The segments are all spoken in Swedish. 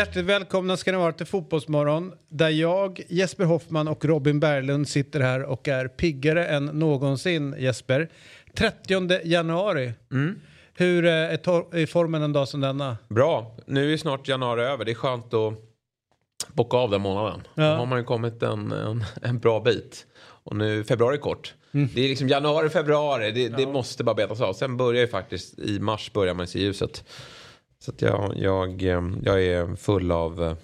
Hjärtligt välkomna ska ni vara till Fotbollsmorgon där jag, Jesper Hoffman och Robin Berglund sitter här och är piggare än någonsin, Jesper. 30 januari. Hur eh, är, formen en dag som denna? Bra, nu är snart januari över. Det är skönt att bocka av den månaden. Ja. Då har man ju kommit en, en, en bra bit. Och nu februari kort. Mm. Det är liksom januari, februari. Det, det måste bara betas av. Sen börjar ju faktiskt i mars börjar man se ljuset. Så att jag, jag, eh, jag är full av eh,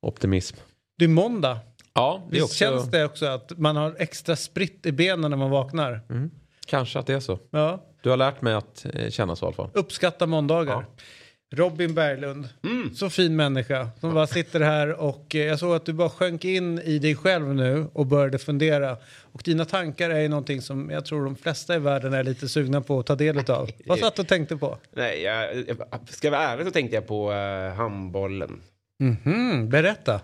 optimism. Det är måndag. Ja, det också, känns det också att man har extra spritt i benen när man vaknar? kanske att det är så. Ja, Du har lärt mig att eh, känna så i alla fall. uppskatta måndagar. Robin Berglund, så fin människa som bara sitter här och eh, jag såg att du bara sjönk in i dig själv nu och började fundera. Och dina tankar är ju någonting som jag tror de flesta i världen är lite sugna på att ta del av. Vad satt du och tänkte på? Nej, jag, jag, ska jag vara ärlig så tänkte jag på uh, handbollen. Mhm, berätta.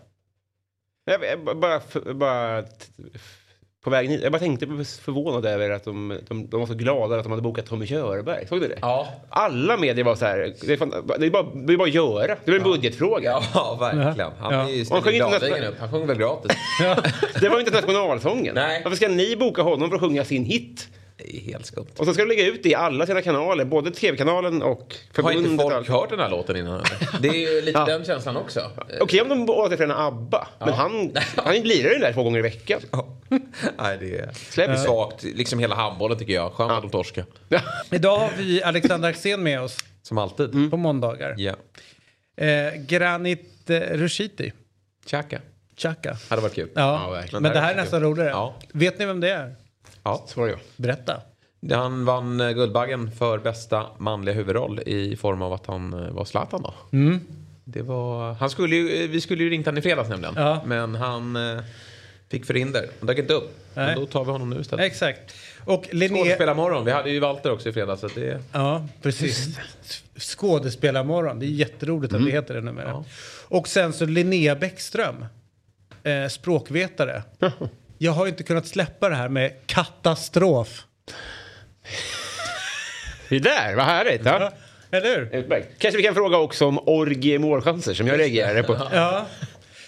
Jag, jag, bara, bara på vägen hit. Jag bara tänkte på förvånad över att de, de, de var så glada att de hade bokat Tommy Körberg. Såg du det? Ja, Alla medier var så här. Det är, fan, det är, bara, det är bara att göra. Det är en budgetfråga. ja verkligen. Han Ja. ju upp. Han sjunger väl gratis. Det var ju inte nationalsången. Nej. Varför ska ni boka honom för att sjunga sin hit? Är helt skumt. Och så ska de lägga ut det i alla sina kanaler. Både tv-kanalen och Har förbundet. inte och folk hört den här låten innan? Det är ju lite den känslan också. Okej om de återförenar ABBA. Men han, han lirar ju där två gånger i veckan. Nej, det är Släpp. svagt. Liksom hela handbollen tycker jag. Skönt att de torskar. Idag har vi Alexander Axén med oss Som alltid. på måndagar. Ja. Eh, Granit eh, Rushiti, Tjacka. Chaka. Hade varit kul. Ja, Ja, verkligen. men det här är nästan roligare. Ja. Vet ni vem det är? Ja. Jag. Berätta. Han vann eh, Guldbaggen för bästa manliga huvudroll i form av att han eh, var Zlatan då. Det var, han skulle ju, eh, vi skulle ju ringt han i fredags nämligen. Ja. Men han fick förhinder. Han dök inte upp. Nej. Men då tar vi honom nu istället. Exakt. Och Linné... Skådespelarmorgon. Vi hade ju Walter också i fredags. Så det, Ja, precis. Skådespelarmorgon. Det är jätteroligt att det heter det numera. Ja. Och sen så Linnea Bäckström, eh, språkvetare. Jag har inte kunnat släppa det här med katastrof. Det där, vad härligt. Ja. Eller hur? Utmärkt. Kanske vi kan fråga också om orgie målchanser som jag reagerade på. Ja.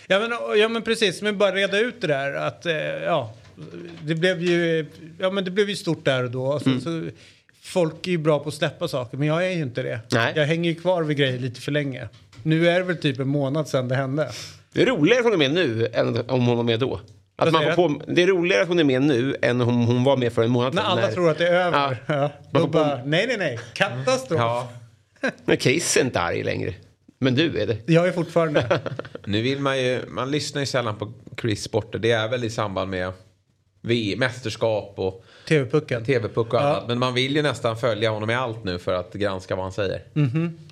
Ja men, ja men precis, men bara reda ut det där att eh, ja, det blev ju, ja men det blev ju stort där och då. Och så, så, folk är ju bra på att släppa saker men jag är ju inte det. Nej. Jag hänger ju kvar vid grejer lite för länge. Nu är det väl typ en månad sedan det hände. Det är roligare att hon är med nu än om hon var med då. Att man får på, det är roligare att hon är med nu än om hon var med för en månad När sedan. alla tror att det är över. Ja. Ja. Då på- bara, nej nej nej, katastrof. ja. Men Chris är inte arg längre. Men du är det. Jag är fortfarande. Nu vill man ju, man lyssnar ju sällan på Chris Sporter. Det är väl i samband med VM, mästerskap och TV-pucken. TV-puck och Ja. annat. Men man vill ju nästan följa honom i allt nu för att granska vad han säger.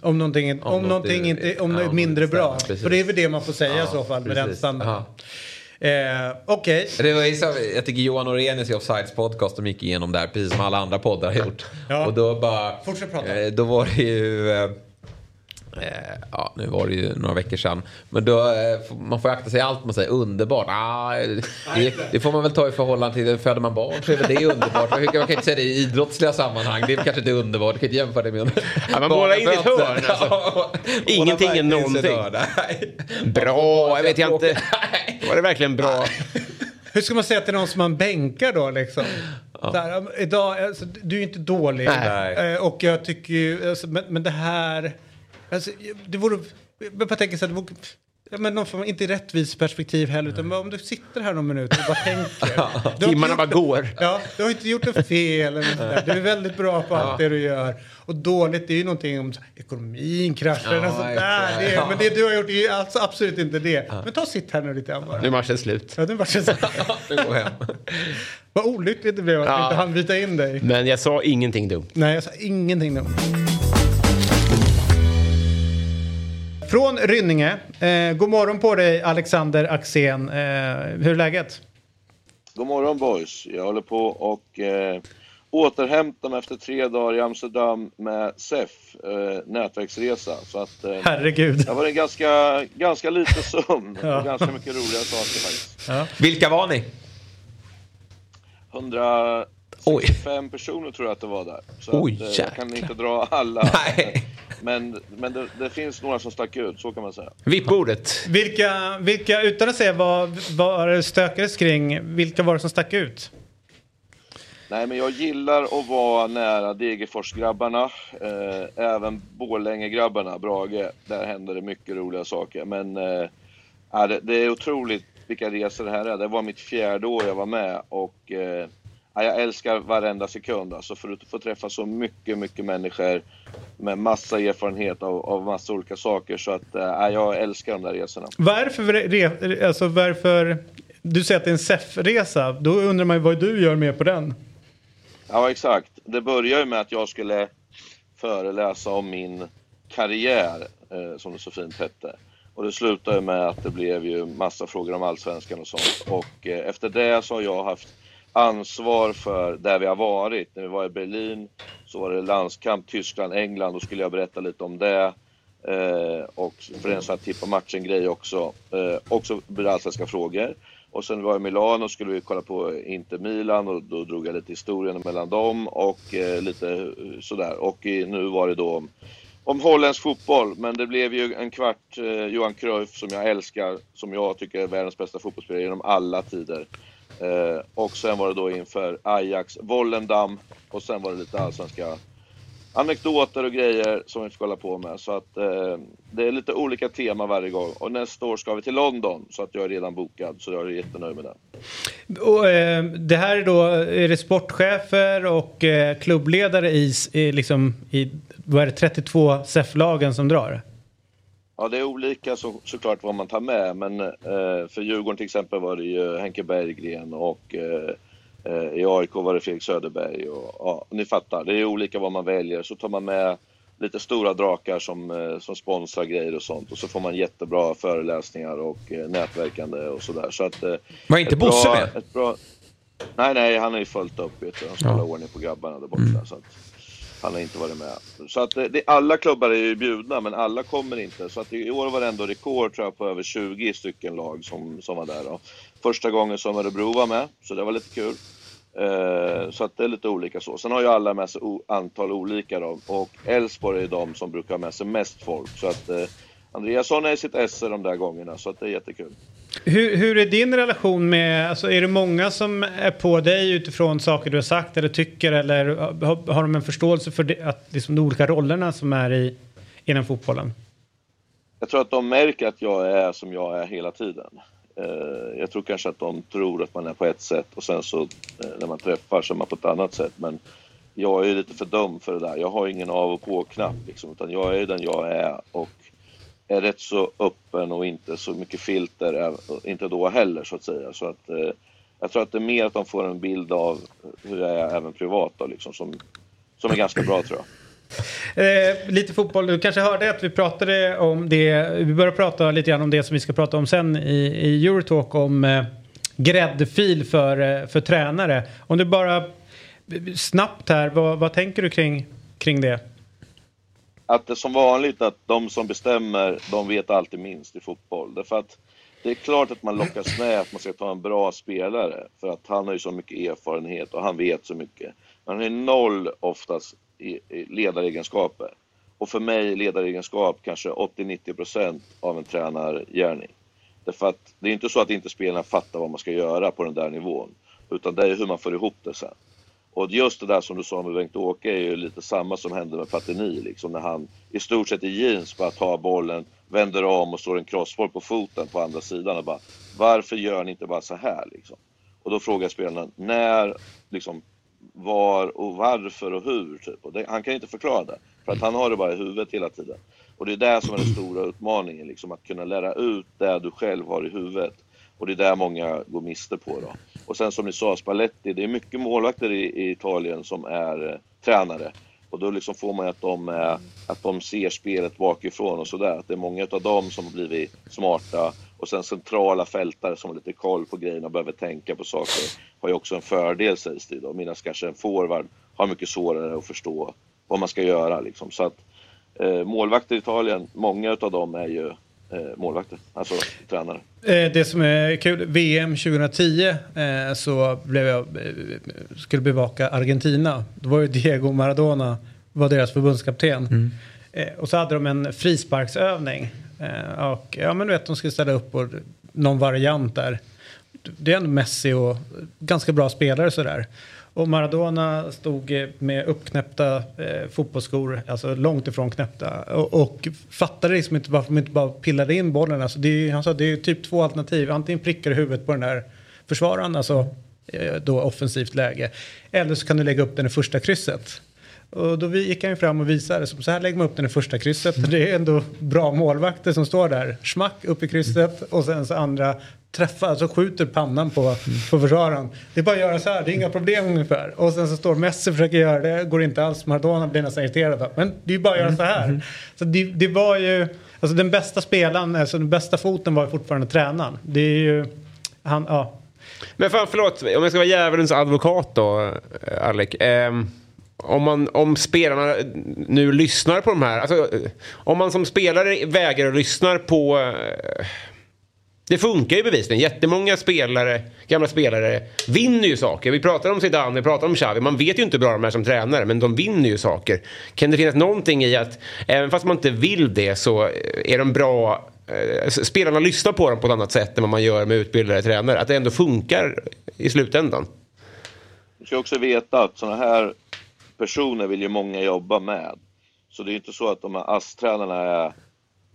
Om någonting, om Om något någonting är- inte, om ja, mindre bra. precis. För det är väl det man får säga i Ja, så fall med den standarden. Eh, Okej. Det var så, jag tycker Johan Orenius i Offsides podcast de gick igenom där precis som alla andra poddar har gjort. Ja. Och då bara... Fortsätt prata. eh, Då var det ju... eh, Eh, ja, nu var det ju några veckor sedan. Men då, eh, man får akta sig allt man säger. Underbart. Ah, det, det får man väl ta i förhållande till, föder man barn så är väl det underbart. Man kan inte säga det i idrottsliga sammanhang. Det är kanske inte underbart. Du kan inte jämföra det med Ja, man målar in i ett hörn, alltså. Ja, Ingenting är någonting. Bra, jag vet jag inte. Var det verkligen bra? Hur ska man säga till någon som man bänkar då liksom? Här, um, idag, alltså, du är ju inte dålig. Nej. Eh, och jag tycker ju, alltså, men, men det här... Alltså, det vore... Jag bara tänker så här, det vore, ja, men någon form, inte rättvis perspektiv heller, utan om du sitter här någon minut och bara tänker. Timmarna bara går. Ja, du har inte gjort något fel eller sådär. Du är väldigt bra på allt det du gör. Och dåligt, det är ju någonting om ekonomin kraschar Ja, och sånt där. Det är, men det du har gjort är ju alltså absolut inte det. Men ta och sitt här nu lite grann bara. Nu är matchen slut. Ja, det var så Nu går hem. Vad olyckligt det blev att Ja. inte hann byta in dig. Men jag sa ingenting dumt. Nej, jag sa ingenting nu. Från Rynninge. Eh, god morgon på dig Alexander Axén. Eh, hur är läget? God morgon boys. Jag håller på och eh, återhämtar mig efter tre dagar i Amsterdam med SEF, eh, nätverksresa. Så att, eh, Herregud. det var en ganska, ganska lite sömn och ganska mycket roliga saker faktiskt. Vilka var ni? 165 personer tror jag att det var där. Så Oj, att, eh, jag kan inte dra alla. Nej. Men, men det, det finns några som stack ut, så kan man säga. VIP-bordet. Vilka, vilka, utan att säga vad, vad det stökades kring, vilka var det som stack ut? Nej, men jag gillar att vara nära Degerfors-grabbarna, eh, även Borlänge-grabbarna, Brage. Där händer det mycket roliga saker. Men eh, det, det är otroligt vilka resor det här är. Det var mitt fjärde år jag var med och eh, jag älskar varenda sekund. Alltså för att få träffa så mycket, mycket människor med massa erfarenhet av, av massa olika saker. Så att eh, jag älskar de där resorna. Varför, re- alltså varför, du säger att det är en SEF-resa, då undrar man ju vad du gör med på den. Ja, exakt. Det började ju med att jag skulle föreläsa om min karriär, eh, som det så fint hette. Och det slutade med att det blev ju massa frågor om allsvenskan och sånt. Och eh, efter det så har jag haft ansvar för där vi har varit. När vi var i Berlin så var det landskamp Tyskland, England. Då skulle jag berätta lite om det. Eh, och för en sån här tippa matchen-grej också. Eh, också blir det allsvenska frågor. Och sen var jag i Milano och skulle vi kolla på Inter Milan och då drog jag lite historien mellan dem och eh, lite eh, sådär. Och i, nu var det då om, om holländsk fotboll. Men det blev ju en kvart eh, Johan Cruyff som jag älskar, som jag tycker är världens bästa fotbollsspelare genom alla tider. Eh, och sen var det då inför Ajax, Wollendam och sen var det lite allsvenska anekdoter och grejer som vi får hålla på med. Så att eh, det är lite olika tema varje gång. Och nästa år ska vi till London så att jag är redan bokad. Så jag är jättenöjd med det. Och, eh, det här är då, är det sportchefer och eh, klubbledare i, i, liksom, i vad är det, 32 SEF-lagen som drar? Ja, det är olika så, såklart vad man tar med. Men eh, för Djurgården till exempel var det ju Henke Berggren och eh, i AIK var det Fredrik Söderberg. Och, ja, ni fattar, det är olika vad man väljer. Så tar man med lite stora drakar som, eh, som sponsrar grejer och sånt. Och så får man jättebra föreläsningar och eh, nätverkande och sådär. Så att, eh, Var inte Bosse bra- med? Ett bra, nej, nej, han har ju följt upp. Vet du. Han ska hålla ordning på grabbarna där borta. Så att, han har inte varit med. Så att eh, det, alla klubbar är ju bjudna, men alla kommer inte. Så att i år var det ändå rekord tror jag, på över 20 stycken lag som, som var där. Då. Första gången som Örebro var med, så det var lite kul. Eh, så att det är lite olika så. Sen har ju alla med sig o- antal olika då. Och Elfsborg är de som brukar ha med sig mest folk. Så att eh, Andreasson är i sitt esse de där gångerna, så att det är jättekul. Hur, hur är din relation med, alltså är det många som är på dig utifrån saker du har sagt eller tycker eller har, har de en förståelse för det, att, liksom, de olika rollerna som är i, inom fotbollen? Jag tror att de märker att jag är som jag är hela tiden. Eh, jag tror kanske att de tror att man är på ett sätt och sen så eh, när man träffar så är man på ett annat sätt. Men jag är ju lite för dum för det där. Jag har ingen av och på-knapp liksom, utan jag är den jag är och är rätt så öppen och inte så mycket filter, inte då heller så att säga. Så att, eh, jag tror att det är mer att de får en bild av hur jag är även privat då, liksom, som, som är ganska bra tror jag. Eh, lite fotboll, du kanske hörde att vi pratade om det, vi börjar prata lite grann om det som vi ska prata om sen i, i Eurotalk om eh, gräddfil för, eh, för tränare. Om du bara eh, snabbt här, vad, vad tänker du kring, kring det? Att det är som vanligt att de som bestämmer, de vet alltid minst i fotboll. Därför att det är klart att man lockas med att man ska ta en bra spelare, för att han har ju så mycket erfarenhet och han vet så mycket. Men han är noll oftast i ledaregenskaper. Och för mig är ledaregenskap kanske 80-90% av en tränargärning. Därför att det är inte så att inte spelarna fattar vad man ska göra på den där nivån, utan det är hur man får ihop det sen. Och just det där som du sa med Bengt-Åke är ju lite samma som hände med Platini, liksom när han i stort sett i jeans bara tar bollen, vänder om och slår en crossboll på foten på andra sidan och bara Varför gör ni inte bara så här liksom? Och då frågar spelarna när, liksom, var och varför och hur. Typ. Och det, han kan inte förklara det, för att han har det bara i huvudet hela tiden. Och det är det som är den stora utmaningen, liksom, att kunna lära ut det du själv har i huvudet. Och det är där många går miste på. Då. Och sen som ni sa, Spalletti, det är mycket målvakter i, i Italien som är eh, tränare. Och då liksom får man ju att de, eh, att de ser spelet bakifrån och sådär. Att det är många av dem som har blivit smarta och sen centrala fältare som har lite koll på grejerna och behöver tänka på saker har ju också en fördel sägs det då. Medan kanske en forward har mycket svårare att förstå vad man ska göra liksom. Så att eh, målvakter i Italien, många av dem är ju målvakter, alltså tränare. Eh, det som är kul, VM 2010 eh, så blev jag, eh, skulle bevaka Argentina. Då var ju Diego Maradona var deras förbundskapten. Mm. Eh, och så hade de en frisparksövning. Eh, och ja men du vet de skulle ställa upp på någon variant där. Det är en Messi och ganska bra spelare sådär. Och Maradona stod eh, med uppknäppta eh, fotbollsskor, alltså långt ifrån knäppta. Och, och fattade liksom inte varför de inte bara pillade in bollen. Alltså det är, han sa att det är typ två alternativ. Antingen prickar du huvudet på den där försvararen, alltså eh, då offensivt läge. Eller så kan du lägga upp den i första krysset. Och då gick han ju fram och visade, så här lägger man upp den i första krysset. Det är ändå bra målvakter som står där. Smack upp i krysset och sen så andra träffar, alltså skjuter pannan på, på försvararen. Det är bara att göra så här, det är inga problem ungefär. Och sen så står Messi och försöker göra det, går inte alls. Maradona blir nästan irriterad. Men det är bara att göra så här. Mm. Så det, det var ju, alltså den bästa spelaren, alltså den bästa foten var ju fortfarande tränaren. Det är ju, han, ja. Men fan, förlåt, om jag ska vara djävulens advokat då, Alec. Um om, man, om spelarna nu lyssnar på de här, alltså, om man som spelare vägrar och lyssnar på... Eh, det funkar ju bevisligen. Jättemånga spelare, gamla spelare vinner ju saker. Vi pratar om Zidane, vi pratar om Xavi. Man vet ju inte hur bra de är som tränare, men de vinner ju saker. Kan det finnas någonting i att, även fast man inte vill det, så är de bra eh, spelarna lyssnar på dem på ett annat sätt än vad man gör med utbildade tränare. Att det ändå funkar i slutändan. Du ska också veta att sådana här personer vill ju många jobba med. Så det är inte så att de här ASS-tränarna är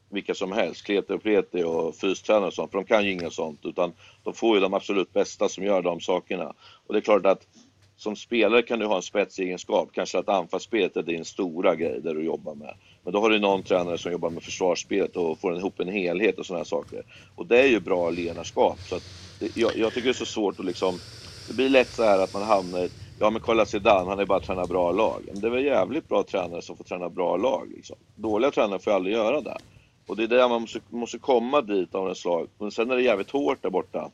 vilka som helst, klete och pleti och fystränare och sånt, för de kan ju inget sånt, utan de får ju de absolut bästa som gör de sakerna. Och det är klart att som spelare kan du ha en spetsegenskap, kanske att anfallsspelet är din stora grej där du jobbar med. Men då har du någon tränare som jobbar med försvarsspelet och får ihop en helhet och sådana saker. Och det är ju bra ledarskap. Så att det, jag, jag, tycker det är så svårt att liksom, det blir lätt så här att man hamnar i Ja men kolla Zidane, han är bara tränar bra lag. Men det är väl jävligt bra tränare som får träna bra lag. Liksom. Dåliga tränare får aldrig göra det. Och det är där man måste, måste komma dit av en slag. Men sen är det jävligt hårt där borta.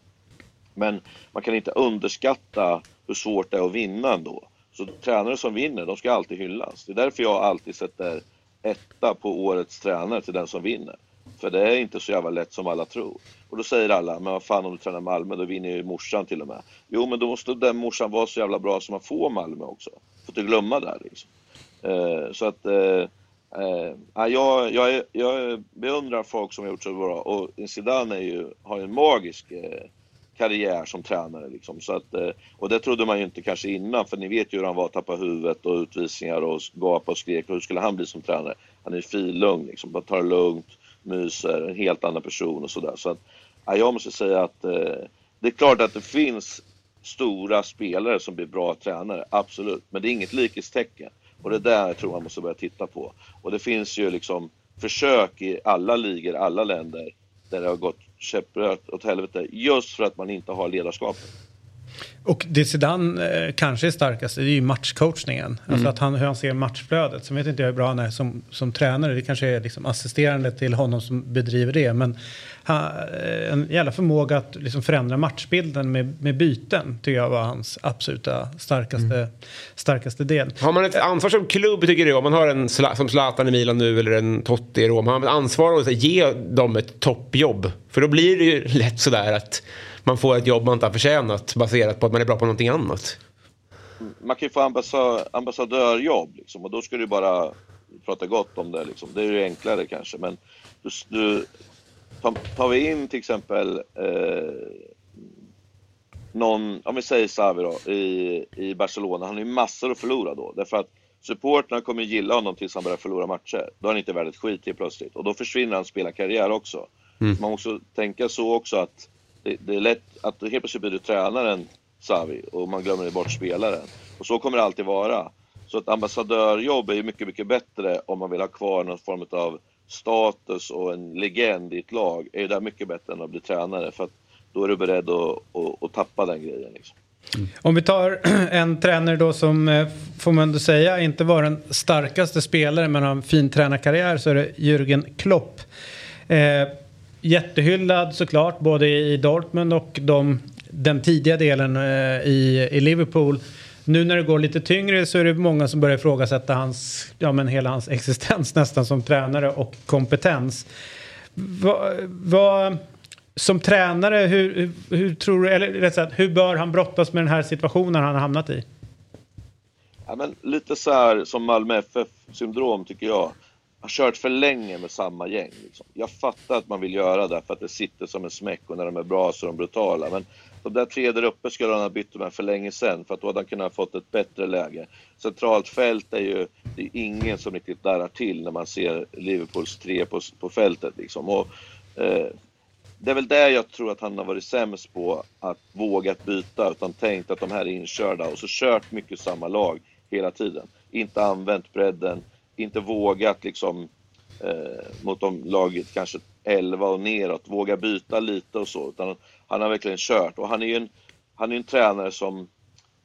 Men man kan inte underskatta hur svårt det är att vinna ändå. Så tränare som vinner, de ska alltid hyllas. Det är därför jag alltid sätter etta på årets tränare till den som vinner. För det är inte så jävla lätt som alla tror. Och då säger alla, men vad fan om du tränar Malmö, då vinner ju morsan till och med. Jo, men då måste den morsan vara så jävla bra som man får Malmö också. Får inte glömma det liksom. Eh, så att, eh, eh, jag, jag, jag beundrar folk som har gjort så bra och Zidane är ju, har ju en magisk eh, karriär som tränare. Liksom. Så att, eh, och det trodde man ju inte kanske innan, för ni vet ju hur han var, tappa huvudet och utvisningar och gapa och skrek. hur skulle han bli som tränare? Han är ju filugn, liksom. bara tar det lugnt myser, en helt annan person och sådär. Så att, ja, jag måste säga att eh, det är klart att det finns stora spelare som blir bra tränare, absolut. Men det är inget likhetstecken. Och det där där jag tror man måste börja titta på. Och det finns ju liksom försök i alla ligor, alla länder, där det har gått käpprätt åt helvete just för att man inte har ledarskapet. Och det Zidane eh, kanske är starkast det är ju matchcoachningen. Alltså mm. Alltså att han, hur han ser matchflödet. Sen vet inte jag hur bra han är som, som tränare. Det kanske är liksom assisterande till honom som bedriver det. Men han, eh, en jävla förmåga att liksom förändra matchbilden med, med byten tycker jag var hans absoluta starkaste, mm. starkaste del. Har man ett ansvar som klubb tycker du? Om man har en som Zlatan i Milan nu eller en Totti i Rom. Har man ett ansvar att ge dem ett toppjobb? För då blir det ju lätt sådär att man får ett jobb man inte har förtjänat baserat på att man är bra på någonting annat. Man kan ju få ambassa ambassadörjobb liksom, och då ska du bara prata gott om det. Liksom. Det är ju enklare kanske men du, du, tar vi in till exempel eh, någon, om vi säger Xavi då, i, i Barcelona, han har ju massor att förlora då. Därför att supporterna kommer gilla honom tills han börjar förlora matcher. Då är han inte värd ett skit helt plötsligt. Och då försvinner hans spelarkarriär också. Mm. Man måste tänka så också att det, det, är lätt att helt plötsligt blir du tränaren Savi och man glömmer bort spelaren. Och så kommer det alltid vara. Så ett ambassadörjobb är ju mycket, mycket bättre om man vill ha kvar någon form av status och en legend i ett lag. är ju där mycket bättre än att bli tränare för att då är du beredd att, att, att tappa den grejen. Liksom. Mm. Om vi tar en tränare då som, eh, får man ändå säga, inte var den starkaste spelaren men har en fin tränarkarriär så är det Jürgen Klopp. Eh, jättehyllad såklart, både i Dortmund och de, den tidiga delen eh, i, i Liverpool. Nu när det går lite tyngre så är det många som börjar ifrågasätta hans, ja men hela hans existens nästan som tränare och kompetens. Va, va, som tränare, hur, hur, hur tror du, eller rätt sagt, hur bör han brottas med den här situationen han har hamnat i? Ja, men lite så här som Malmö FF-syndrom tycker jag. Har kört för länge med samma gäng. Liksom. Jag fattar att man vill göra det för att det sitter som en smäck och när de är bra så är de brutala. Men de där tre där uppe skulle han ha bytt med för länge sedan för att då hade han kunnat fått ett bättre läge. Centralt fält är ju, det är ingen som riktigt darrar till när man ser Liverpools tre på, på fältet liksom. Och, eh, det är väl det jag tror att han har varit sämst på, att våga byta utan tänkt att de här är inkörda och så kört mycket samma lag hela tiden. Inte använt bredden, inte vågat liksom eh, mot de laget kanske 11 och neråt, våga byta lite och så. Utan han har verkligen kört och han är ju en, han är en tränare som,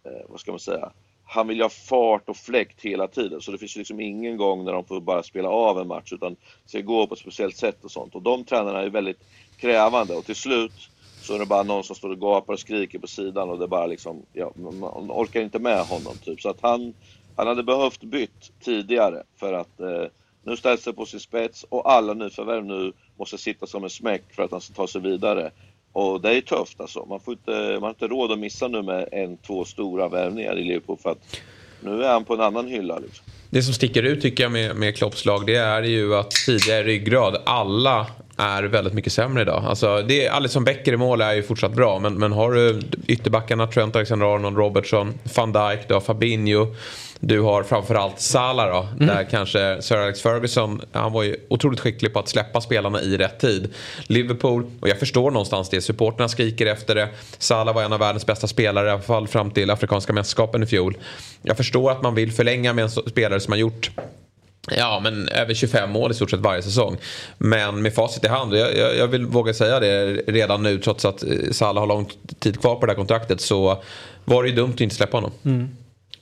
eh, vad ska man säga, han vill ju ha fart och fläkt hela tiden så det finns ju liksom ingen gång när de får bara spela av en match utan ska gå på ett speciellt sätt och sånt. Och de tränarna är väldigt krävande och till slut så är det bara någon som står och gapar och skriker på sidan och det är bara liksom, ja, man orkar inte med honom typ. Så att han, han hade behövt bytt tidigare för att eh, nu ställs det på sin spets och alla nyförvärv nu måste sitta som en smäck för att han ska ta sig vidare. Och det är tufft alltså. Man, får inte, man har inte råd att missa nu med en, två stora värvningar i Liverpool för att nu är han på en annan hylla. Liksom. Det som sticker ut tycker jag med, med Klopps lag det är ju att tidigare ryggrad, alla är väldigt mycket sämre idag. Alltså, det Alisson Becker i mål är ju fortsatt bra men, men har du ytterbackarna Trent Alexander-Arnold, Robertson, van Dijk, du har Fabinho. Du har framförallt Salah då, mm. där kanske Sir Alex Ferguson, han var ju otroligt skicklig på att släppa spelarna i rätt tid. Liverpool, och jag förstår någonstans det, supporterna skriker efter det. Salah var en av världens bästa spelare, i alla fall fram till Afrikanska mästerskapen i fjol. Jag förstår att man vill förlänga med en spelare som har gjort Ja, men över 25 mål i stort sett varje säsong. Men med facit i hand, jag, jag, jag vill våga säga det redan nu trots att eh, Salah har lång tid kvar på det här kontraktet så var det ju dumt att inte släppa honom. Mm.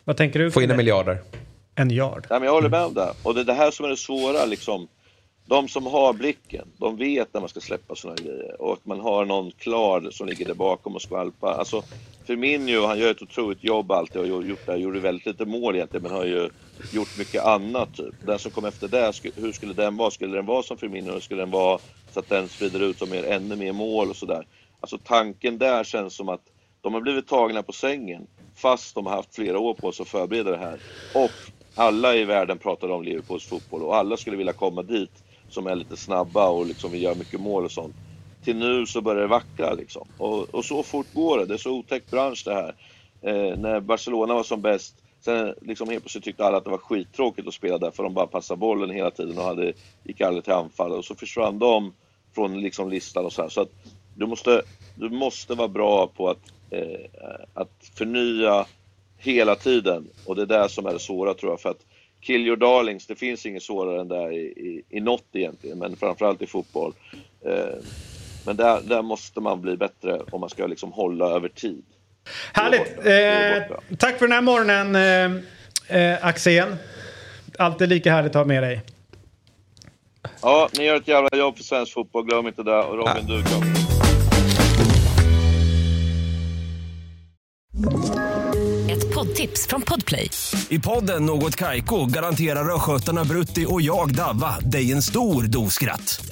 Vad tänker du? Få in en miljarder. En yard? Ja, men jag håller med om det. Och det är det här som är det svåra liksom. De som har blicken, de vet när man ska släppa sådana grejer och att man har någon klar som ligger där bakom och skvalpar. Alltså, Firmino, han gör ett otroligt jobb alltid och gjort det, gjorde väldigt lite mål egentligen men har ju gjort mycket annat. Typ. Den som kom efter det, hur skulle den vara? Skulle den vara som Firmino skulle den vara så att den sprider ut som ännu mer mål och sådär? Alltså tanken där känns som att de har blivit tagna på sängen fast de har haft flera år på sig att förbereda det här. Och alla i världen pratar om Liverpools fotboll och alla skulle vilja komma dit som är lite snabba och liksom vill göra mycket mål och sånt. Till nu så börjar det vackla liksom. Och, och så fort går det. Det är så otäck bransch det här. Eh, när Barcelona var som bäst, sen liksom helt plötsligt tyckte alla att det var skittråkigt att spela där för de bara passade bollen hela tiden och hade, gick aldrig till anfall. Och så försvann de från liksom listan och så här. Så att du måste, du måste vara bra på att, eh, att förnya hela tiden. Och det är det som är det svåra tror jag. För att kill your darlings, det finns inget svårare än det i, i, i något egentligen, men framförallt i fotboll. Eh, men där, där måste man bli bättre om man ska liksom hålla över tid. Härligt! Eh, tack för den här morgonen eh, eh, Axén. Alltid lika härligt att ha med dig. Ja, ni gör ett jävla jobb för svensk fotboll, glöm inte det. Och Robin, du kommer. Ett poddtips från Podplay. I podden Något Kaiko garanterar östgötarna Brutti och jag, Davva, dig en stor dos skratt.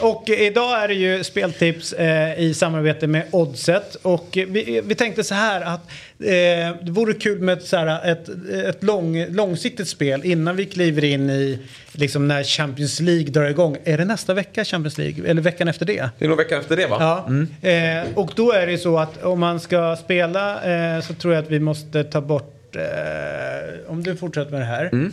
och idag är det ju speltips eh, i samarbete med Oddset. Och vi, vi tänkte så här att eh, det vore kul med ett, så här, ett, ett lång, långsiktigt spel innan vi kliver in i liksom när Champions League drar igång. Är det nästa vecka Champions League? Eller veckan efter det? Det är nog veckan efter det va? Ja. Mm. Eh, och då är det så att om man ska spela eh, så tror jag att vi måste ta bort eh, om du fortsätter med det här, Mm.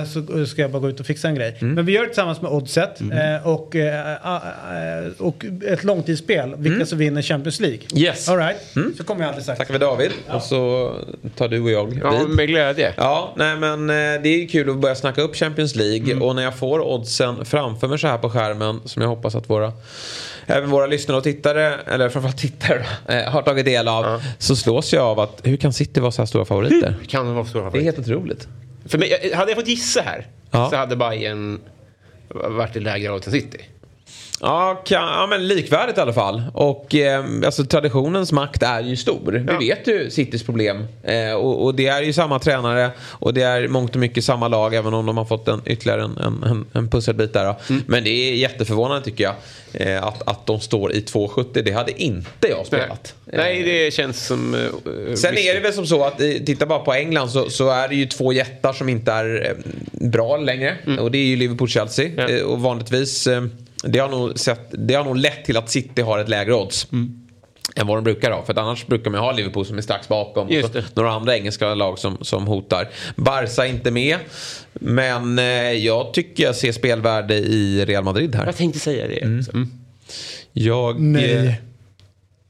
eh, så ska jag bara gå ut och fixa en grej. Men vi gör det tillsammans med Oddset Mm. eh, och, eh, eh, och ett långtidsspel, vilka som vinner Champions League. Mm. Yes. All right. så kommer jag alldeles strax. Tackar vi David. Och så tar du och jag Ja, vid. med glädje. Ja, nej men eh, det är ju kul att börja snacka upp Champions League. Mm. Och när jag får oddsen framför mig så här på skärmen, som jag hoppas att våra Även våra lyssnare och tittare, eller framförallt tittare, eh, har tagit del av. Så slås jag av att hur kan City vara så här stora favoriter? Kan vara stora Det är helt otroligt. För mig, hade jag fått gissa här Ja. så hade Bayern varit i lägre odds än City. Ja, kan, ja, men likvärdigt i alla fall. Och eh, alltså, traditionens makt är ju stor. Ja. Vi vet ju Citys problem. Eh, och, och det är ju samma tränare och det är mångt och mycket samma lag även om de har fått en, ytterligare en, en, en, pusselbit där. Mm. Men det är jätteförvånande tycker jag. Eh, att, att de står i 2,70. Det hade inte jag spelat. Nej, det känns som... eh, Sen är det väl som så att eh, titta bara på England så, så är det ju två jättar som inte är eh, bra längre. Och det är ju Liverpool-Chelsea. Ja. Eh, Och vanligtvis, eh, det har, nog sett, det har nog lett till att City har ett lägre odds. Än vad de brukar ha. För att annars brukar man ha Liverpool som är strax bakom. Och några andra engelska lag som, som hotar. Barca är inte med. Men eh, jag tycker jag ser spelvärde i Real Madrid här. Jag tänkte säga det. Mm. Jag... eh, Nej,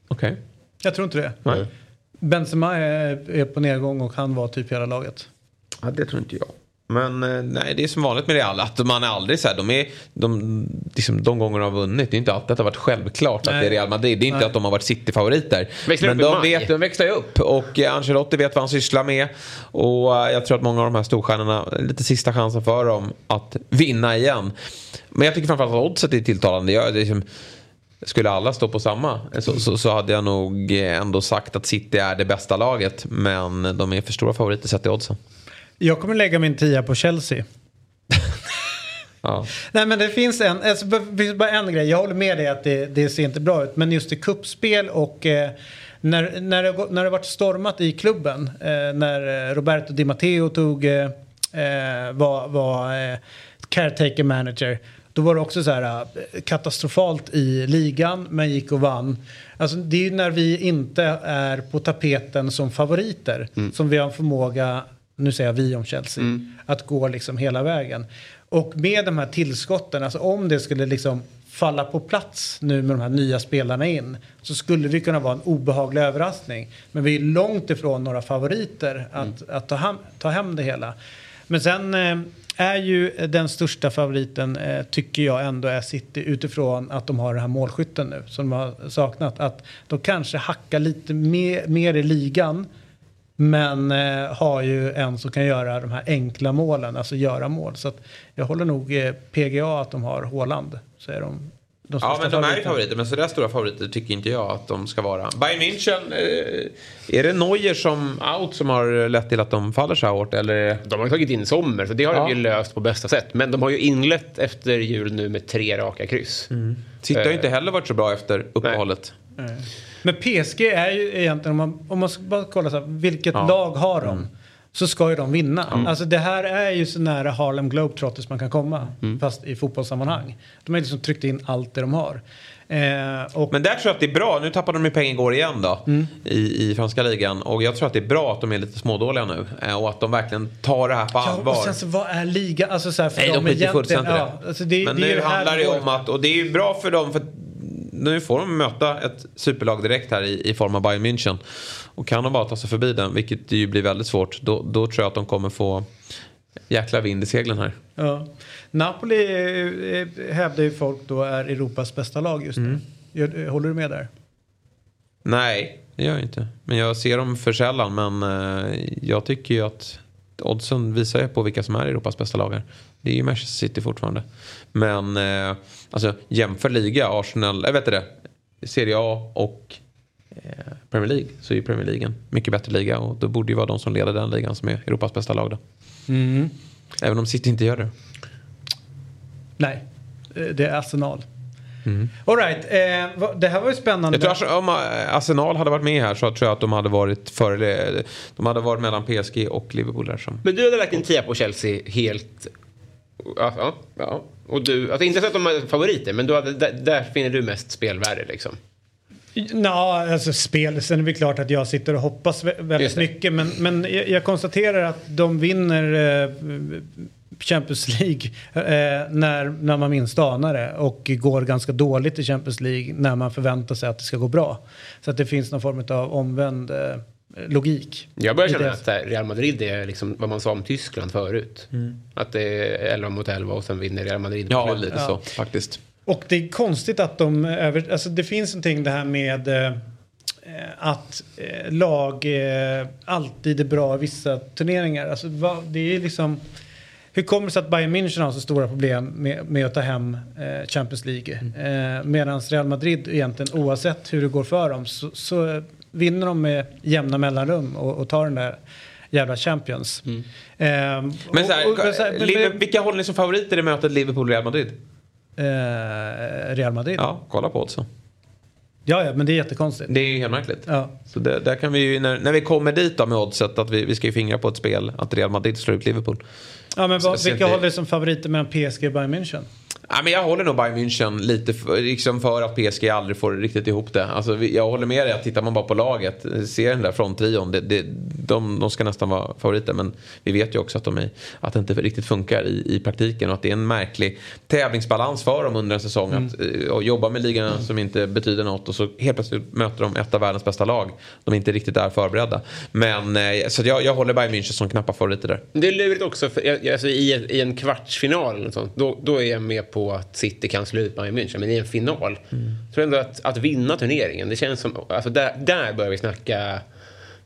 Okej. jag tror inte det. Nej. Benzema är, är på nedgång och han var typ hela laget. Ja, det tror inte jag. Men eh, nej, det är som vanligt med Real. Att man är aldrig så här, de, är, de, liksom, de gånger de har vunnit, det är inte alltid att det har varit självklart att Nej. det är Real Madrid. Det är inte Nej. att de har varit City-favoriter. Men de, vet, de växlar ju upp och eh, Ancelotti vet vad han sysslar med. Och eh, jag tror att många av de här storstjärnorna, lite sista chansen för dem att vinna igen. Men jag tycker framförallt att oddset är tilltalande. Jag, det är liksom, skulle alla stå på samma så, så, så hade jag nog ändå sagt att City är det bästa laget. Men de är för stora favoriter sett i oddsen. Jag kommer lägga min tia på Chelsea. Ja. Nej men det finns en, alltså, det finns bara en grej. Jag håller med dig att det, det ser inte bra ut. Men just i kuppspel och eh, när, när, det, när det varit stormat i klubben. Eh, när eh, Roberto Di Matteo tog, eh, eh, var, var eh, caretaker manager. Då var det också så här katastrofalt i ligan men gick och vann. Alltså, det är ju när vi inte är på tapeten som favoriter som vi har en förmåga, nu säger jag vi om Chelsea, att gå liksom hela vägen. Och med de här tillskotten, alltså om det skulle liksom falla på plats nu med de här nya spelarna in så skulle det kunna vara en obehaglig överraskning. Men vi är långt ifrån några favoriter att, att ta, hem, ta hem det hela. Men sen eh, är ju den största favoriten eh, tycker jag ändå är City utifrån att de har den här målskytten nu som de har saknat. Att de kanske hackar lite mer, mer i ligan men eh, har ju en som kan göra de här enkla målen, alltså göra mål. Så att jag håller nog eh, PGA att de har Haaland. Så är de, de Ja men de är ju favoriter men så där stora favoriter tycker inte jag att de ska vara. Bayern München, eh, är det Neuer som out som har lett till att de faller så här hårt eller? De har ju tagit in Sommer, så det har Ja. de ju löst på bästa sätt. Men de har ju inlett efter jul nu med tre raka kryss. City har ju Eh. inte heller varit så bra efter uppehållet. Men PSG är ju egentligen, om man, om man bara kolla så här, vilket Ja. lag har de? Så ska ju de vinna. Alltså det här är ju så nära Harlem Globetrotters man kan komma. Fast i fotbollssammanhang. De har liksom tryckt in allt det de har. Eh, och Men där tror jag att det är bra, nu tappade de ju pengar igår igen då i, i franska ligan. Och jag tror att det är bra att de är lite smådåliga nu. Eh, och att de verkligen tar det här på Ja, allvar. och sen så vad är liga? Alltså så här, för Nej, de skiter fullständigt ja, alltså det. Men det nu handlar det ju om att, och det är ju bra för dem för nu får de möta ett superlag direkt här i, i form av Bayern München. Och kan de bara ta sig förbi den, vilket ju blir väldigt svårt, då, då tror jag att de kommer få jäkla vind i seglen här. Ja. Napoli eh, eh, hävdar ju folk då är Europas bästa lag just nu. Mm. Gör- Håller du med där? Nej, det gör jag inte. Men jag ser dem för sällan. Men eh, jag tycker ju att oddsen visar ju på vilka som är Europas bästa lag här. Det är ju Manchester City fortfarande. Men eh, alltså jämför liga, Arsenal, jag vet inte det. Serie A och eh, Premier League så är ju Premier League en mycket bättre liga. Och då borde ju vara de som leder den ligan som är Europas bästa lag då. Även om City inte gör det. Nej, eh, det är Arsenal. All right, eh, det här var ju spännande. Jag tror alltså, om eh, Arsenal hade varit med här så tror jag att de hade varit före, de hade varit mellan PSG och Liverpool där som Men du hade lagt en tia på Chelsea helt... Ja, ja, ja. Och du, alltså inte så att de är favoriter, men du hade, där, där finner du mest spelvärde liksom. Ja, alltså spel. Sen är det klart att jag sitter och hoppas vä- väldigt mycket. Men, men jag, jag konstaterar att de vinner eh, Champions League eh, när, när man minst anar det. Och går ganska dåligt i Champions League när man förväntar sig att det ska gå bra. Så att det finns någon form av omvänd eh, logik. Jag börjar känna det. att Real Madrid är liksom vad man sa om Tyskland förut. Att det är 11 mot 11 och sen vinner Real Madrid. Ja, lite så faktiskt. Och det är konstigt att de över... Alltså det finns någonting det här med eh, att eh, lag eh, alltid är bra i vissa turneringar. Alltså vad, det är liksom... Hur kommer det sig att Bayern München har så stora problem med, med att ta hem eh, Champions League? Eh, Medan Real Madrid egentligen oavsett hur det går för dem så, så vinner de med jämna mellanrum och, och tar den där jävla Champions. Eh, Men så här, och- och- så här, men- vilka håller ni som favoriter i mötet Liverpool-Real Madrid? Eh, Real Madrid. Ja. Ja, kolla på oddsen. ja, men det är jättekonstigt. Det är ju helt märkligt. Ja. Så det, där kan vi ju, när, när vi kommer dit då med oddset, att vi, vi ska ju fingra på ett spel, att Real Madrid slår ut Liverpool. Ja, men vad, vilka håller som favoriter mellan PSG och Bayern München? Ja, men jag håller nog Bayern München lite för, liksom för att PSG aldrig får riktigt ihop det. Alltså, jag håller med dig att tittar man bara på laget, ser den där fronttrion, det, det, de, de ska nästan vara favoriter. Men vi vet ju också att, de är, att det inte riktigt funkar i, i praktiken och att det är en märklig tävlingsbalans för dem under en säsong. Att eh, jobba med ligorna som inte betyder något och så helt plötsligt möter de ett av världens bästa lag. De inte riktigt är förberedda. Men eh, så jag, jag håller Bayern München som knappa favoriter där. Det är lurigt också, för, alltså, i, i en kvartsfinal sånt, då, då är jag med på att City kan slå ut Bayern München. Men i en final, Mm. jag tror ändå att, att vinna turneringen, det känns som... Alltså där, där börjar vi snacka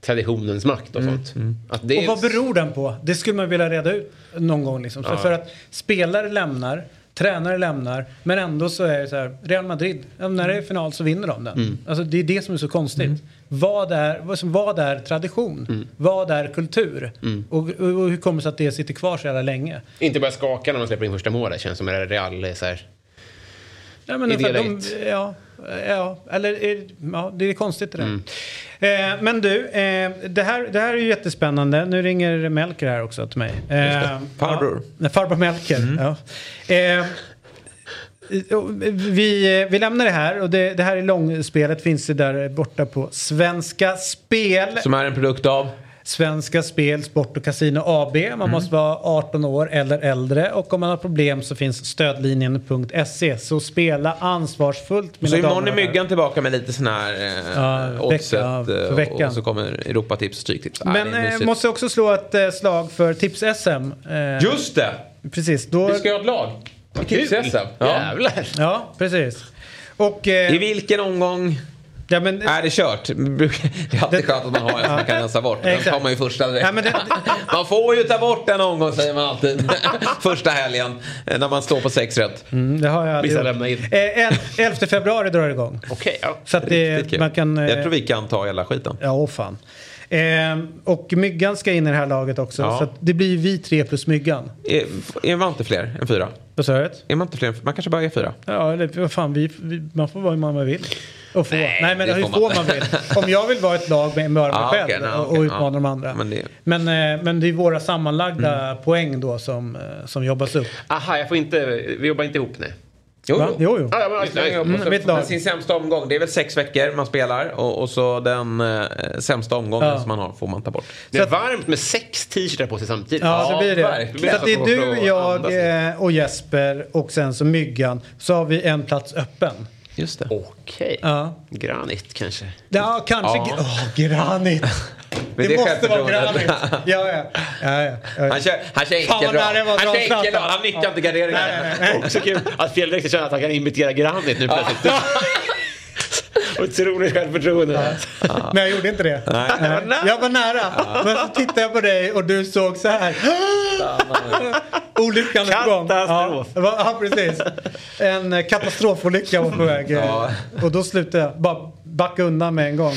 traditionens makt och sånt. Att det Och vad beror den på? Det skulle man vilja reda ut någon gång. Liksom. För, för att spelare lämnar, tränare lämnar, men ändå så är det så här, Real Madrid, när det är final så vinner de den. Mm. Alltså, det är det som är så konstigt. Vad, är, vad, är tradition? Mm. Vad är kultur? Och, och, och hur kommer det sig att det sitter kvar så jävla länge? Inte börja skaka när man släpper in första målet, känns som att Real är så här... Ja, men I de, ja, ja, eller är- ja, det är konstigt det där. Mm. Eh, men du, eh, det, här, det här är ju jättespännande. Nu ringer Melker här också till mig. Eh, Farbror. Ja, farbror Melker. Mm. Ja. Eh, vi, vi lämnar det här och det, det här är långspelet finns det där borta på Svenska Spel. Som är en produkt av? Svenska Spel, Sport och Casino AB. Man Mm. måste vara 18 år eller äldre och om man har problem så finns stödlinjen.se. Så spela ansvarsfullt mina Så imorgon är. Myggan tillbaka med lite sån här eh, Ja, oddset. vecka- för eh, veckan. Och så kommer Europatips och Stryktips. Ah, Men eh, mysigt. måste också slå ett eh, slag för Tips-SM. Eh, Just det! Precis, då... Vi ska ha ett lag. Tips-SM. Ja. Jävlar! Ja, precis. Och... Eh, I vilken omgång ja, men, är det kört? Det är alltid skönt att man har en som man kan rensa bort. Den tar man ju första direkt. Ja, det- Man får ju ta bort en omgång säger man alltid. första helgen. eh, När man står på sex rätt. mm, det har jag Vissa lämnar in. Eh, el- 11 februari drar det igång. Okej, ja. Så det, man kan... eh, Jag tror vi kan ta hela skiten. Ja, åh fan. Eh, och Myggan ska in i det här laget också. Ja. Så att det blir vi tre plus Myggan. Är, är man inte fler än fyra? Vad sa du? Är man inte fler än Man kanske bara är fyra? Ja, eller vad fan, vi, vi, man får vara hur man vill. Och få. Nej, men det hur får man man vill. Om jag vill vara ett lag med bara mig Ah, själv okej, nej, och, och okej, utmana ja. de andra. Men det- Men, eh, men det är våra sammanlagda poäng då som, eh, som jobbas upp. Aha, jag får inte... Vi jobbar inte ihop, nej. Jo, Va? Jo, jo. Ah, ja, men, upp Mm, och så- mitt lag. men Sin sämsta omgång, det är väl sex veckor man spelar och, och så den eh, sämsta omgången Ja. som man har får man ta bort. Det är varmt med sex t-shirtar på sig samtidigt. Ja, det blir det. verkligen. Så att det är du, jag eh, och Jesper och sen så Myggan. Så har vi en plats öppen. Just det. Okej. Ja, Granit kanske. ja kanske... Ja. Åh, granit! Men Det, det måste vara granit. Ja, ja. ja, ja. Han kör, han kör Fan, enkel vad nära det var Han kör dra enkel Zlatan. Han nyttjar inte garderingarna. Nej. Också kul att Fjällräck känner att han kan imitera Granit nu plötsligt. Otroligt självförtroende. Men jag gjorde inte det. Nej, det var nära. Jag var nära. Men så tittade jag på dig och du såg så här. Olyckan är på gång. Katastrof. Ja, ja, precis. En katastrofolycka var på väg. Ja. Och då slutade jag. Bara backa undan med en gång.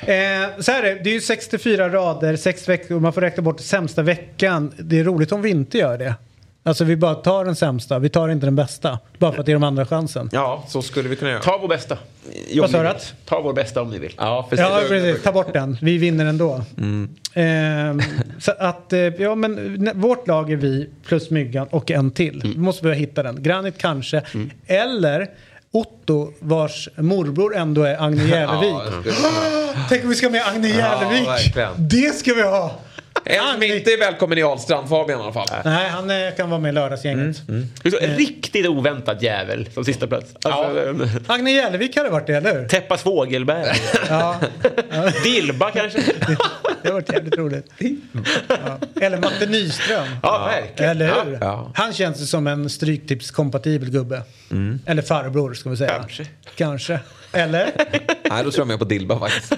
Eh, så här är det, det är ju 64 rader, 6 veckor, man får räkna bort sämsta veckan. Det är roligt om vi inte gör det. Alltså vi bara tar den sämsta, vi tar inte den bästa. Bara för att ge de andra chansen. Ja, så skulle vi kunna göra. Ta vår bästa. Vad sa du? att? Ta vår bästa om ni vill. Ja, för Ja, precis. Ta bort den. Vi vinner ändå. Mm. Ehm, så att, eh, ja men vårt lag är vi plus Myggan och en till. Mm. Vi måste börja hitta den. Granit kanske. Eller Otto vars morbror ändå är Agne Järlevik. Ja, det Tänk om vi ska med Agne Järlevik. verkligen. det ska vi ha. En som inte är välkommen i Ahlstrand, Fabian i alla fall. Nej, han eh, kan vara med i lördagsgänget. Det är så Riktigt oväntat jävel som sista plats. Alltså, Agne Järlevik hade varit det, eller hur? Teppas Fågelberg. Ja, Dilba kanske? det har varit jävligt roligt. Ja. Eller Matte Nyström. Ja, verkligen. Eller hur? Ja. Han känns som en stryktipskompatibel gubbe. Eller farbror ska vi säga. Kanske. Kanske. Eller Nej, då tror jag mer på Dilba faktiskt.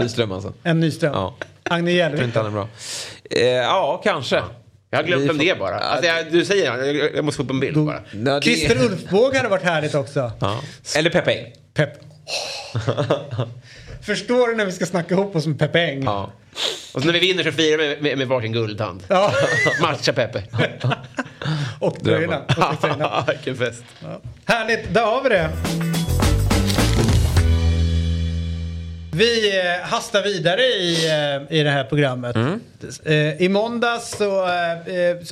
Nyström alltså. en Nyström. Ja. Agne Jag tror Järlevik. inte han är bra. Eh, ja, kanske. Jag har glömt får- det bara. Alltså, jag, du säger jag, jag måste få upp en bild bara. Det- Christer Ulfbåge hade varit härligt också. Ja. Eller Peppe Eng. Pepp. Förstår du när vi ska snacka ihop oss med Peppe Eng? Ja. Och så när vi vinner så firar vi med, med, med varsin guldtand. Ja. Matcha Peppe. Och tröjorna. Vilken fest. Härligt, där har vi det. Vi eh, hastar vidare i, eh, i det här programmet. Eh, I måndags så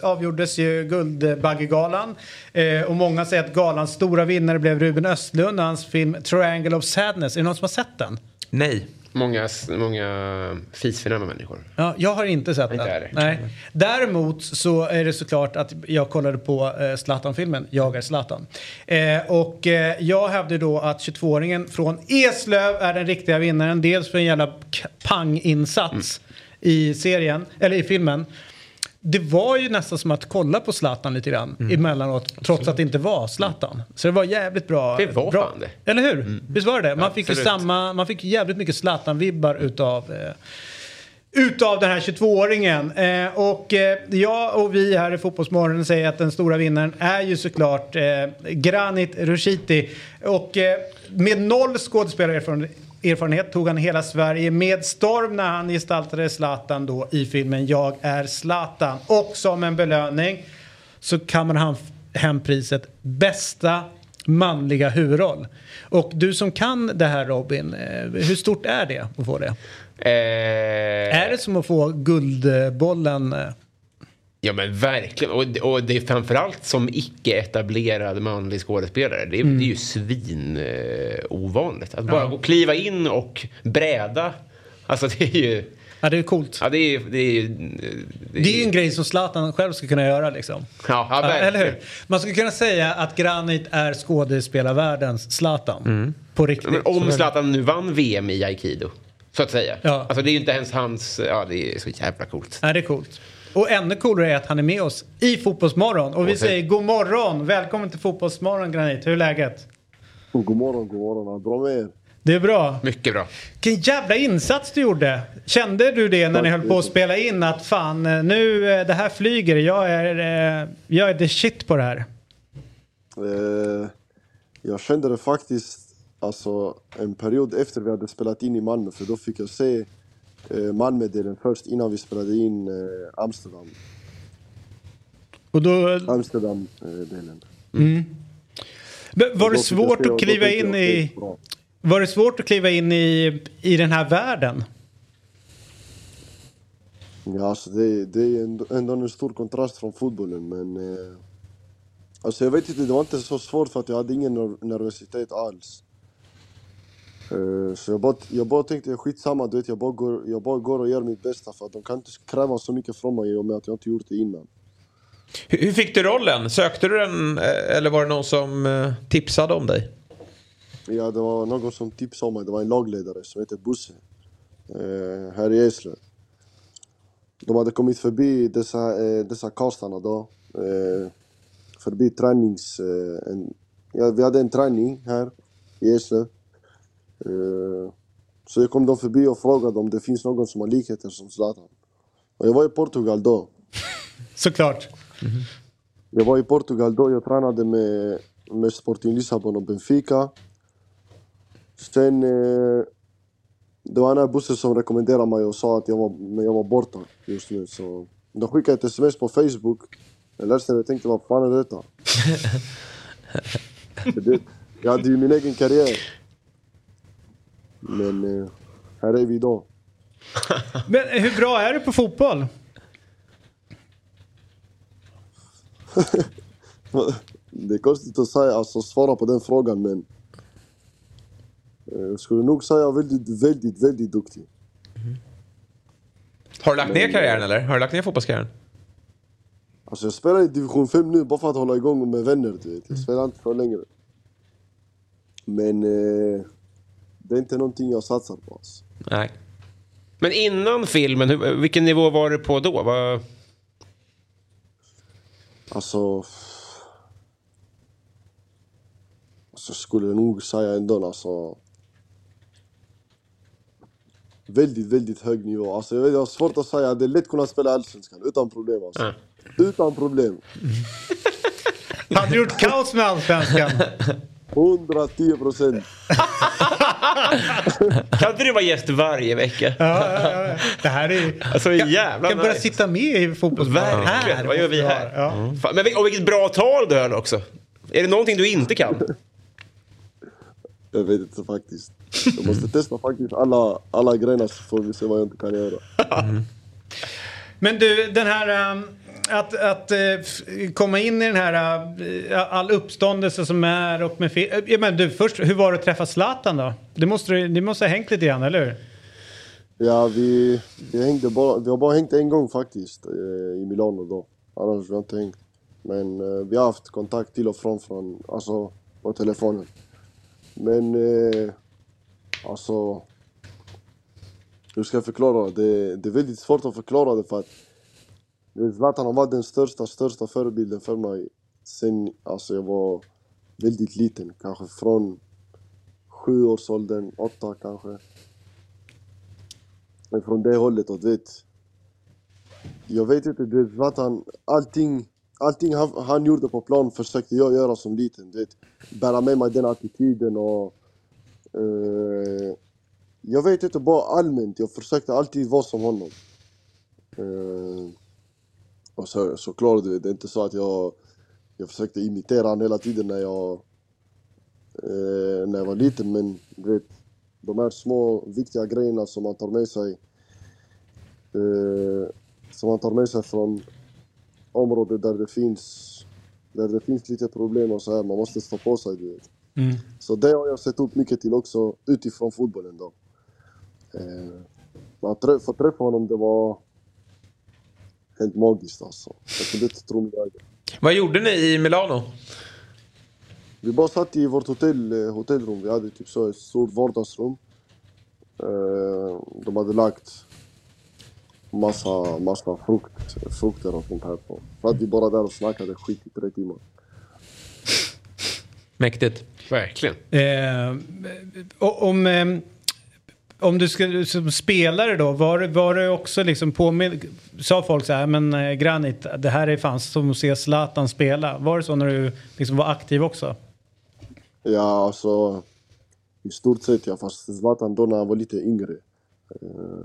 avgjordes ju Guldbaggegalan. Och många säger att galans stora vinnare blev Ruben Östlund och hans film Triangle of Sadness. Är det någon som har sett den? Nej. Många, många fisfina människor. Ja, jag har inte sett Inte den. Nej. Däremot så är det såklart att jag kollade på eh, Zlatan-filmen Jag är Zlatan. Eh, och eh, jag hävdade då att 22-åringen från Eslöv är den riktiga vinnaren. Dels för en jävla panginsats i serien, eller i filmen. Det var ju nästan som att kolla på Zlatan lite grann emellanåt, trots att det inte var Zlatan. Så det var jävligt bra. Det var bra. fan det. Eller hur? Visst var det det? Man fick ju absolut. samma, man fick jävligt mycket Zlatan-vibbar utav eh, utav den här 22-åringen. Eh, och eh, jag och vi här i Fotbollsmorgon säger att den stora vinnaren är ju såklart eh, Granit Rushiti. Och eh, med noll skådespelarerfarenhet erfarenhet tog han hela Sverige med storm när han gestaltade Zlatan då i filmen Jag är Zlatan. Och som en belöning så kammade han hem priset bästa manliga huvudroll. Och du som kan det här Robin, eh, hur stort är det att få det? Eh, Är det som att få Guldbollen? Ja men verkligen. Och, och det är framförallt som icke-etablerad manlig skådespelare. Det är, Mm. det är ju svin eh, ovanligt. Att bara gå och kliva in och bräda. Alltså det är ju... Ja, det är coolt. Ja, det är, det är, det Det är ju en grej som Zlatan själv ska kunna göra liksom. Ja, ja, Ja, verkligen. eller hur? Man skulle kunna säga att Granit är skådespelarvärldens Zlatan. På riktigt. Men om Zlatan nu vann VM i aikido, så att säga. Ja. Alltså det är ju inte ens hans... Ja, det är så jävla coolt. Ja, det är coolt. Och ännu coolare är att han är med oss i Fotbollsmorgon. Och vi säger god morgon! Välkommen till Fotbollsmorgon Granit. Hur är läget? God morgon, god morgon. Bra med er? Det är bra. Mycket bra. Vilken jävla insats du gjorde. Kände du det när ni höll på att spela in att fan eh, nu eh, det här flyger. Jag är, eh, jag är the shit på det här. Eh, jag kände det faktiskt alltså, en period efter vi hade spelat in i Malmö, för då fick jag se Malmö-delen först innan vi spelade in eh, Amsterdam. Och då, Amsterdam-delen. Men var det svårt att kliva in i... Var det svårt att kliva in i, i den här världen? Ja, alltså det, det är ändå, en stor kontrast från fotbollen, men... Eh, alltså jag vet inte, det var inte så svårt för att jag hade ingen ner- nervositet alls. Eh, så jag bara, jag bara tänkte, skitsamma, du vet, jag bara, går, jag bara går och gör mitt bästa för att de kan inte kräva så mycket från mig i och med att jag inte gjort det innan. Hur, hur fick du rollen? Sökte du den eh, eller var det någon som eh, tipsade om dig? Ja, det var någon som tipsade om mig, det var en lagledare som heter Bosse. Eh, här i Eslöv. De hade kommit förbi dessa, eh, dessa kastarna då. Eh, förbi tränings... Eh, en, ja, vi hade en träning här i Eslöv. Eh, så kom de förbi och frågade om det finns någon som har likheter som Zlatan. Och jag var i Portugal då. Såklart. Jag var i Portugal då, jag tränade med, med Sporting Lissabon och Benfica. Sen... Eh, det var en här bussen som rekommenderade mig och sa att jag var, men jag var borta just nu. Så de skickade ett sms på Facebook. Jag läste det och tänkte, vad fan är detta? Det, jag hade ju min egen karriär. Men eh, här är vi idag. Men eh, hur bra är du på fotboll? Det är konstigt att säga, alltså svara på den frågan men Eh, Jag skulle nog säga väldigt, väldigt, väldigt duktig. Har du lagt ner karriären eller? Har du lagt ner fotbollskarriären? Alltså jag spelar i division 5 nu bara för att hålla igång med vänner, du vet. Jag spelar inte för längre. Men eh, det är inte någonting jag satsar på alltså. Nej. Men innan filmen, hur, vilken nivå var du på då? Vad... Alltså... Alltså jag skulle nog säga ändå alltså... Väldigt, väldigt hög nivå. Alltså jag, jag har svårt att säga, det är lätt att kunna spela Allsvenskan utan problem alltså. Ja. Utan problem. Hade gjort kaos med allsvenskan. 110 procent. Kan inte du vara gäst varje vecka? Ja, ja, ja. Det här är Alltså jävla kan börja nice. sitta med i fotbollsplanen. Verkligen. Vad gör vi här? Ja. Fan, Men, och vilket bra tal du höll också. Är det någonting du inte kan? Jag vet inte faktiskt. Jag måste testa faktiskt alla, alla grejerna så får vi se vad jag inte kan göra. Men du, den här... ähm, att, att eh, komma in i den här eh, all uppståndelse som är och med eh, ja, men du, först, hur var det att träffa Zlatan då? Det måste, det måste ha hängt lite grann, eller hur? Ja, vi, vi, hängde bara, vi har bara hängt en gång faktiskt i Milano då. Annars har vi inte hängt. Men vi har haft kontakt till och från, från alltså, på telefonen. Men eh, alltså... Hur ska jag förklara? Det, det är väldigt svårt att förklara det för att Zlatan han var den största, största förebilden för mig sen alltså, jag var väldigt liten. Kanske från sjuårsåldern, åtta kanske. Men från det hållet, och du vet. Jag vet inte, du vet Zlatan, allting, allting han, han gjorde på plan försökte jag göra som liten. Du vet, bära med mig den attityden och... Eh, jag vet inte, bara allmänt. Jag försökte alltid vara som honom. Eh, och så, såklart, du vet, det är inte så att jag, jag försökte imitera honom hela tiden när jag, eh, när jag var liten. Men du vet, de här små viktiga grejerna som man tar med sig eh, som man tar med sig från områden där det finns där det finns lite problem och så här. Man måste stå på sig, du vet. Mm. Så det har jag sett upp mycket till också utifrån fotbollen då. Eh, att trä- träffa honom, det var helt magiskt alltså. Jag kunde inte tro mina ögon. Vad gjorde ni i Milano? Vi bara satt i vårt hotell, eh, hotellrum. Vi hade typ så ett stort vardagsrum. Eh, de hade lagt massa, massa frukt, frukter och sånt här på. Så att vi bara där och snackade skit i tre timmar. Mäktigt. Verkligen. Eh, om, eh, om du ska, som spelare då, var, var det också liksom påminn... Sa folk så här, men eh, Granit, det här är fan som att se Zlatan spela. Var det så när du liksom var aktiv också? Ja, alltså i stort sett ja, fast Zlatan då när han var lite yngre. Eh,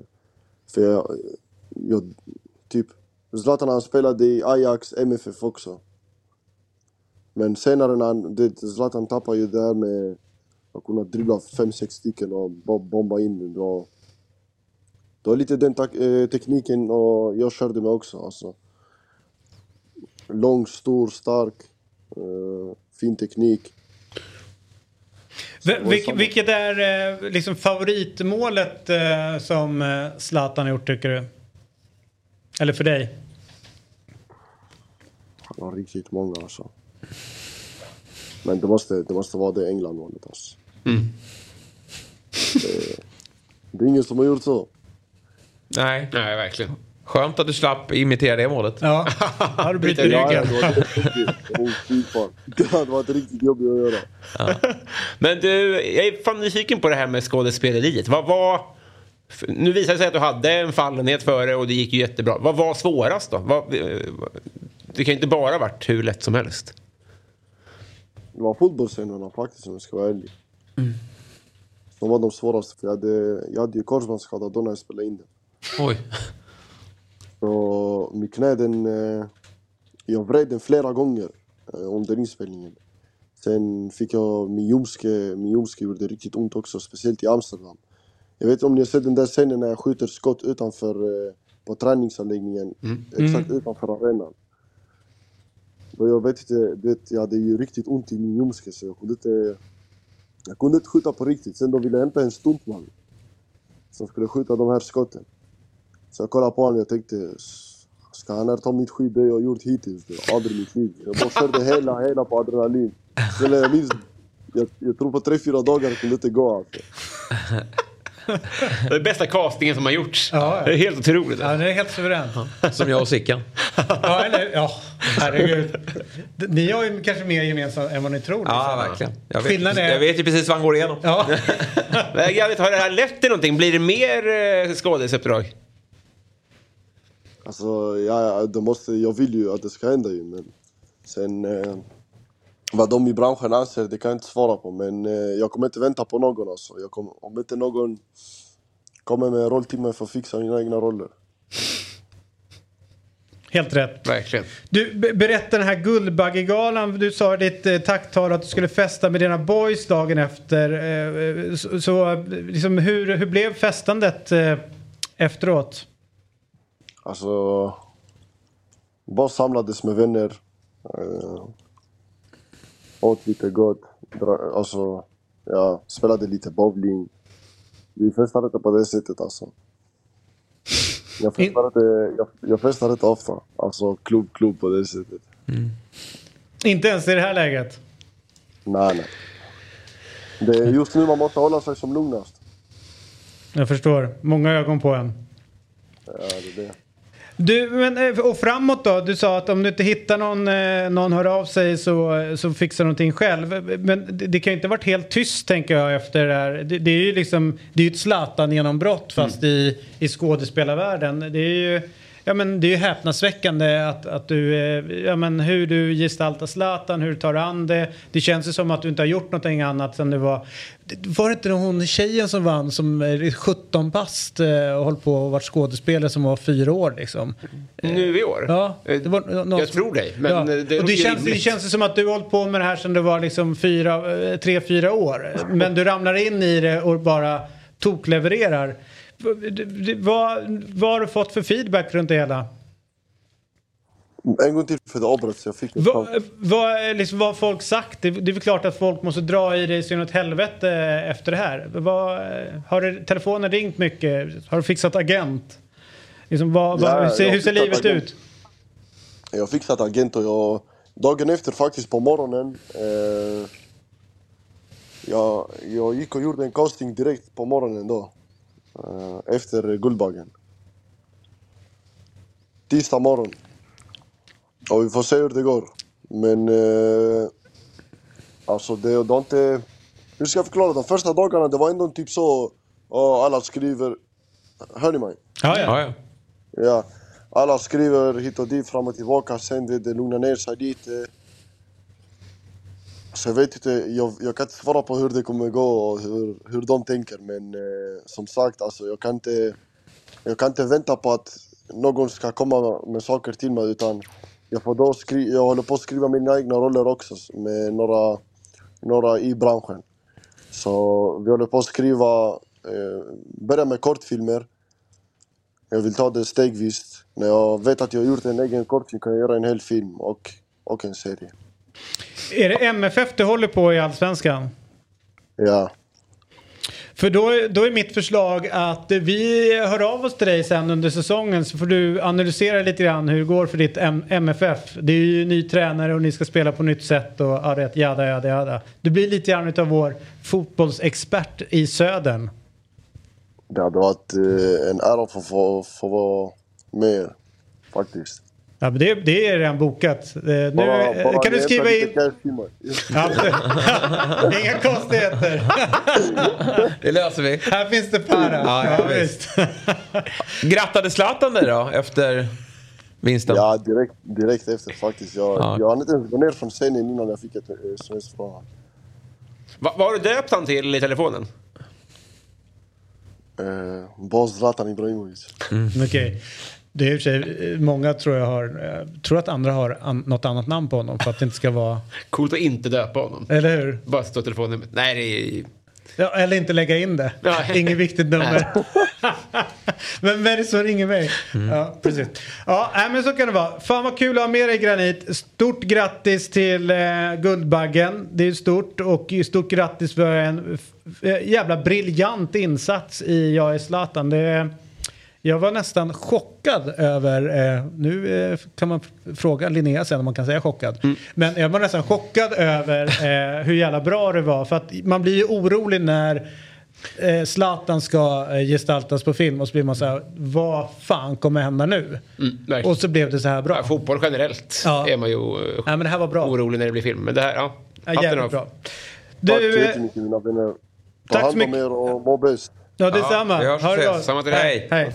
för jag, jag, typ, Zlatan han spelade i Ajax, MFF också. Men senare när han, det, Zlatan tappade ju det här med att kunna dribbla fem sex stycken och bo- bomba in den. Då, då är lite den eh, tekniken och jag körde med också. Alltså. Lång, stor, stark, eh, fin teknik. V- vilk, vilket är eh, liksom favoritmålet som Zlatan har gjort tycker du? Eller för dig? Han har riktigt många alltså. Men det måste, det måste vara det England-målet alltså. Det, det är ingen som har gjort så. Nej. Nej, verkligen. Skönt att du slapp imitera det målet. Ja, har du brutit ryggen? det hade varit riktigt jobbigt att göra. Men du, jag är fan nyfiken på det här med skådespeleriet. Vad var... Nu visade det sig att du hade en fallenhet för det och det gick ju jättebra. Vad var svårast då? Vad, det kan ju inte bara ha varit hur lätt som helst. Det var fotbollsscenerna faktiskt om jag ska vara ärlig. De var de svåraste för jag hade, jag hade ju korsbandsskada då när jag spelade in den. Oj. Så mitt knä den, eh, jag vred den flera gånger eh, under inspelningen. Sen fick jag min ljumske, min ljumske gjorde riktigt ont också, speciellt i Amsterdam. Jag vet inte om ni har sett den där scenen när jag skjuter skott utanför, eh, på träningsanläggningen, exakt utanför arenan. Då jag vet inte, det, jag hade ju riktigt ont i min ljumske så jag kunde inte jag kunde inte skjuta på riktigt. Sen de ville hämta en stuntman som skulle skjuta de här skotten. Så jag kollade på honom och jag tänkte, ska han här ta mitt skit det jag gjort hittills? Det? Aldrig i mitt liv. Jag bara körde hela, hela på adrenalin. Sen jag minns, jag, jag tror på tre, fyra dagar kunde det inte gå alltså. Det är bästa castingen som har gjorts. Ja, ja. Det är helt otroligt. Ja, det är helt suverän. Som jag och Sickan. Ja, eller, ja, herregud. Ni har ju kanske mer gemensamt än vad ni tror. Ja, liksom. verkligen. Jag vet, Skillnaden är- jag vet ju precis vad han går igenom. Ja. Jävligt, har det här lett till någonting? Blir det mer eh, skådisuppdrag? Alltså, ja, ja, det måste, jag vill ju att det ska hända ju, men sen eh, vad de i branschen anser, det kan jag inte svara på. Men eh, jag kommer inte vänta på någon alltså. Jag kommer, om inte någon kommer med en roll till mig för att fixa mina egna roller. Helt rätt. Verkligen. Du, be- berätta den här Guldbaggegalan. Du sa i ditt eh, tacktal att du skulle festa med dina boys dagen efter. Eh, så så eh, liksom, hur, hur blev festandet eh, efteråt? Alltså, bara samlades med vänner. Eh, åt lite gott. Dra, alltså, ja, spelade lite bowling. Vi festade inte på det sättet alltså. Jag festade, inte, jag, jag festade inte ofta. Alltså klubb, klubb på det sättet. Inte ens i det här läget. Nej, nej. Det är just nu man måste hålla sig som lugnast. Jag förstår. Många ögon på en. Ja, det är det. Du, men, eh, och framåt då? Du sa att om du inte hittar någon, eh, någon hör av sig så, så fixar någonting själv. Men det, det kan ju inte ha varit helt tyst tänker jag efter det här. Det, det är ju liksom, det är ju ett Zlatan-genombrott fast i, i skådespelarvärlden. Det är ju, ja, men det är ju häpnadsväckande att, att du, eh, ja, men hur du gestaltar Zlatan, hur du tar an det. Det känns ju som att du inte har gjort någonting annat sen det var... Var det inte hon tjejen som vann som är 17 bast eh, och håll på och varit skådespelare som var fyra år liksom? Nu i år? Ja, Eh, någon jag tror dig, men Ja. eh, det, och det, känns, det känns som att du har hållit på med det här sedan du var liksom fyra, eh, tre, fyra år. Men du ramlar in i det och bara toklevererar. Vad, vad har du fått för feedback runt det hela? En gång till för det avbröts. Jag fick vad, är liksom, vad har folk sagt? Det, det är väl klart att folk måste dra i dig så åt helvete efter det här. Vad, har det, telefonen ringt mycket? Har du fixat agent? Liksom, vad, Ja, hur ser, hur ser livet agent. ut? Jag har fixat agent och jag... Dagen efter faktiskt på morgonen. Eh, jag, jag gick och gjorde en casting direkt på morgonen då. Eh, efter Guldbaggen. Tisdag morgon. Och vi får se hur det går. Men... Eh, alltså det, det har inte... Hur ska jag förklara? De första dagarna det var ändå typ så... Oh, alla skriver... Hör ni mig? Ja, ja. Ja, ja. Ja, alla skriver hit och dit, fram och tillbaka. Sen det, det lugnar ner sig lite. Så jag vet inte, jag, jag kan inte svara på hur det kommer gå och hur, hur de tänker. Men eh, som sagt, alltså, jag, kan inte, jag kan inte vänta på att någon ska komma med saker till mig. Utan jag, får då skri- jag håller på att skriva mina egna roller också med några, några i branschen. Så vi håller på att skriva, eh, börja med kortfilmer. Jag vill ta det stegvis. När jag vet att jag har gjort en egen kortfilm kan jag göra en hel film och, och en serie. Är det MFF du håller på i Allsvenskan? Ja. För då, då är mitt förslag att vi hör av oss till dig sen under säsongen så får du analysera lite grann hur det går för ditt M- MFF. Det är ju ny tränare och ni ska spela på nytt sätt och ja, rätt, jada, jada, jada. Du blir lite grann av vår fotbollsexpert i södern. Det hade varit eh, en ära att få, få, få vara med faktiskt. Ja, men det, det är redan bokat. Eh, Nu, Bara- bara kan du skriva in... Ja, Inga konstigheter. Det löser vi. Här finns det para. Ja, ja, visst. Grattade Zlatan dig då efter vinsten? Ja, direkt, direkt efter faktiskt. Jag, Ja. jag hann inte ens gå ner från scenen innan jag fick ett eh, sms från honom. Va, vad har du döpt han till i telefonen? Eh, Boss Zlatan Ibrahimovic. Okej. Det är sig, eh, många tror jag har, eh, tror att andra har an, något annat namn på honom för att det inte ska vara, Coolt att inte döpa honom. eller hur? Bara stå telefonen. Nej, det är... Ja, eller inte lägga in det. Nej. Inget viktigt nummer. Men vem är det som ringer mig? Ja, precis. Ja, men så kan det vara. Fan vad kul att ha med dig Granit. Stort grattis till eh, Guldbaggen. Det är stort och stort grattis för en eh, jävla briljant insats i Jag är Zlatan. Det, jag var nästan chockad över, eh, nu eh, kan man fråga Linnea sen om man kan säga chockad. Men jag var nästan chockad över eh, hur jävla bra det var. För att man blir ju orolig när eh, Zlatan ska eh, gestaltas på film och så blir man så här, vad fan kommer hända nu? verkligen. och så blev det så här bra. Ja, fotboll generellt Ja. är man ju eh, Nej, men det här var bra. orolig när det blir film. Men det här, ja. Ja, jävligt bra. Tack Du, så eh, jättemycket mina vänner. Ta tack hand om er och må bäst. Ja detsamma. vi hörs ha det ses. bra. Samma till dig. Hej.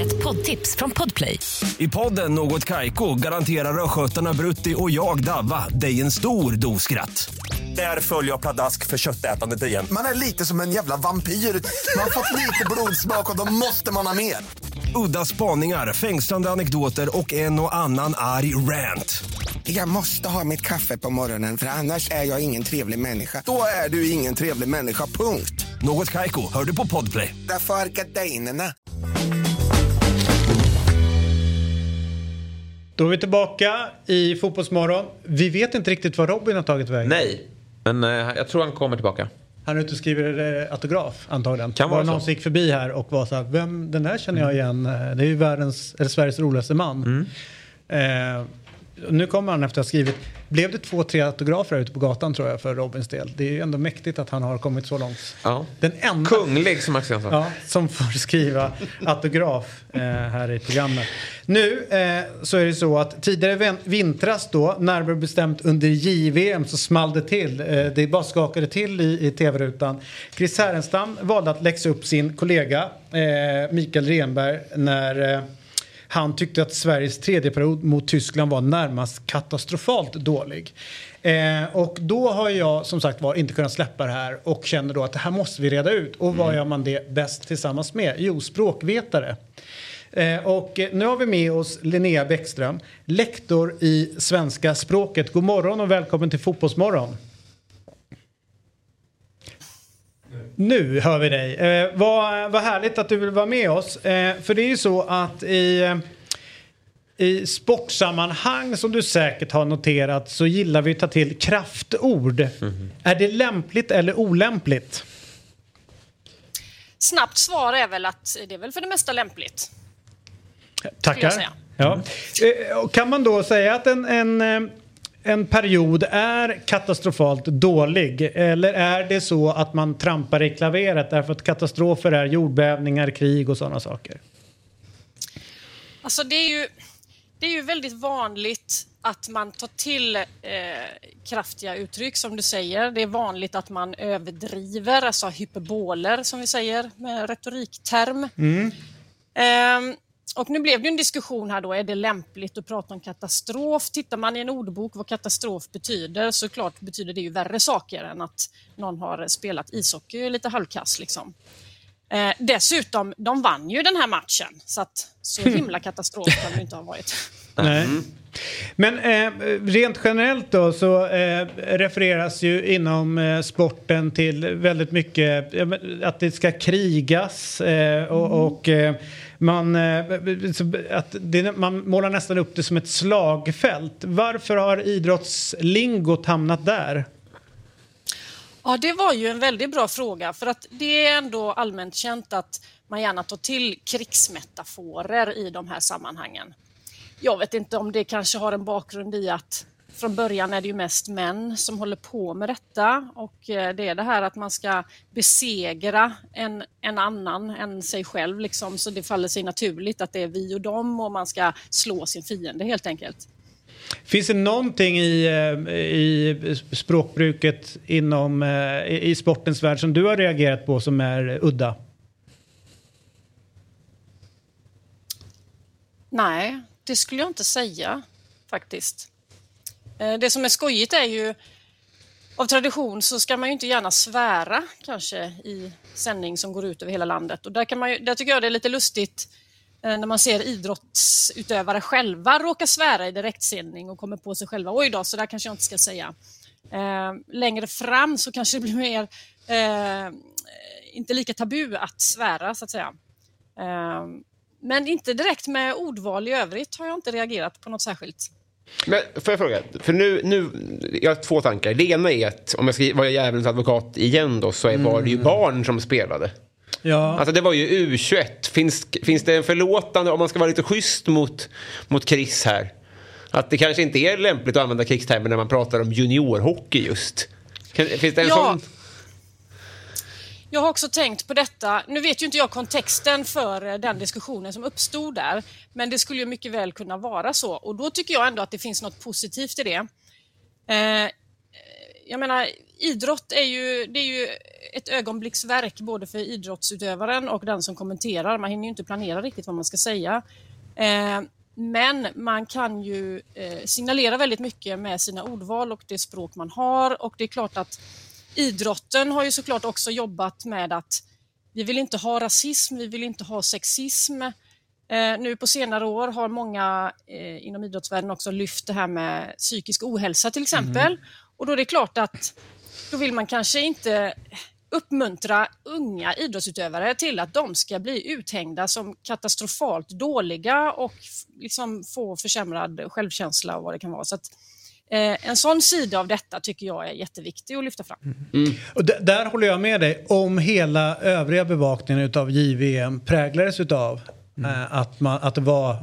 Ett poddtips från Podplay. I podden Något Kaiko garanterar östgötarna Brutti och jag, Davva, dig en stor dos skratt. Där följer jag pladask för köttätandet igen. Man är lite som en jävla vampyr. Man har fått lite blodsmak och då måste man ha mer. Udda spaningar, fängslande anekdoter och en och annan arg rant. Jag måste ha mitt kaffe på morgonen för annars är jag ingen trevlig människa. Då är du ingen trevlig människa, punkt. Något Kaiko, hör du på Podplay. Därför är gardinerna. Då är vi tillbaka i Fotbollsmorgon. Vi vet inte riktigt vad Robin har tagit vägen. Nej, men eh, jag tror han kommer tillbaka. Han är ute och skriver eh, autograf antagligen. Kan var vara någon så. som gick förbi här och var så här, vem, den där känner jag igen. Eh, Det är ju världens, eller Sveriges roligaste man. Eh, nu kommer han efter att ha skrivit, blev det två, tre autografer ute på gatan tror jag för Robins del. Det är ju ändå mäktigt att han har kommit så långt. Ja. Den enda Kunglig som Axel sa. ja, som får skriva autograf eh, här i programmet. Nu eh, så är det så att tidigare vin- vintras då, närmare bestämt under JVM så small det till. Eh, det bara skakade till i, i tv-rutan. Chris Härenstam valde att läxa upp sin kollega eh, Mikael Renberg när eh, han tyckte att Sveriges tredje period mot Tyskland var närmast katastrofalt dålig. Eh, och då har jag som sagt var inte kunnat släppa det här och känner då att det här måste vi reda ut. Och vad gör man det bäst tillsammans med? Jo, språkvetare. Eh, och nu har vi med oss Linnea Bäckström, lektor i svenska språket. God morgon och välkommen till Fotbollsmorgon. Nu hör vi dig. Eh, vad, vad härligt att du vill vara med oss. Eh, för det är ju så att i, eh, i sportsammanhang som du säkert har noterat så gillar vi att ta till kraftord. Är det lämpligt eller olämpligt? Snabbt svar är väl att det är väl för det mesta lämpligt. Tackar. Ja. Eh, och Kan man då säga att en, en, eh, en period är katastrofalt dålig? Eller är det så att man trampar i klaveret därför att katastrofer är jordbävningar, krig och sådana saker? Alltså det är ju, det är ju väldigt vanligt att man tar till eh, kraftiga uttryck som du säger. Det är vanligt att man överdriver, alltså hyperboler som vi säger med retorikterm. Ehm, och nu blev det en diskussion här då, är det lämpligt att prata om katastrof? Tittar man i en ordbok vad katastrof betyder så klart betyder det ju värre saker än att någon har spelat ishockey lite halvkass liksom. Eh, dessutom, de vann ju den här matchen så att så himla katastrof kan det inte ha varit. Nej. Men eh, rent generellt då så eh, refereras ju inom eh, sporten till väldigt mycket att det ska krigas eh, och, och eh, man, eh, att det, man målar nästan upp det som ett slagfält. Varför har idrottslingot hamnat där? Ja, det var ju en väldigt bra fråga för att det är ändå allmänt känt att man gärna tar till krigsmetaforer i de här sammanhangen. Jag vet inte om det kanske har en bakgrund i att från början är det ju mest män som håller på med detta och eh, det är det här att man ska besegra en, en annan än sig själv liksom, så det faller sig naturligt att det är vi och dem och man ska slå sin fiende helt enkelt. Finns det någonting i, eh, i språkbruket inom eh, i i sportens värld som du har reagerat på som är udda? Nej, det skulle jag inte säga faktiskt. Eh, det som är skojigt är ju av tradition så ska man ju inte gärna svära kanske i sändning som går ut över hela landet och där, kan man ju, där tycker jag det är lite lustigt eh, när man ser idrottsutövare själva råka svära i direktsändning och kommer på sig själva. Oj då, så där kanske jag inte ska säga. Eh, längre fram så kanske det blir mer, inte lika tabu att svära så att säga. Men inte direkt med ordval i övrigt har jag inte reagerat på något särskilt. Men får jag fråga? För nu, nu, jag har två tankar. Det ena är att om jag ska vara djävulens advokat igen då så är, var det ju barn som spelade. Ja. Alltså det var ju U21. Finns, finns det en förlåtande, om man ska vara lite schysst mot, mot Chris här? Att det kanske inte är lämpligt att använda krigstermer när man pratar om juniorhockey just. Finns det en Ja. sån? Jag har också tänkt på detta. Nu vet ju inte jag kontexten för eh, den diskussionen som uppstod där, men det skulle ju mycket väl kunna vara så och då tycker jag ändå att det finns något positivt i det. Eh, jag menar, idrott är ju, det är ju ett ögonblicksverk både för idrottsutövaren och den som kommenterar. Man hinner ju inte planera riktigt vad man ska säga. Eh, men man kan ju eh, signalera väldigt mycket med sina ordval och det språk man har och det är klart att idrotten har ju såklart också jobbat med att vi vill inte ha rasism, vi vill inte ha sexism. Eh, nu på senare år har många eh, inom idrottsvärlden också lyft det här med psykisk ohälsa till exempel. Och då är det klart att då vill man kanske inte uppmuntra unga idrottsutövare till att de ska bli uthängda som katastrofalt dåliga och liksom få försämrad självkänsla och vad det kan vara. Så en sån sida av detta tycker jag är jätteviktig att lyfta fram. Och d- där håller jag med dig om hela övriga bevakningen utav JVM präglades utav eh, att, man, att, det var,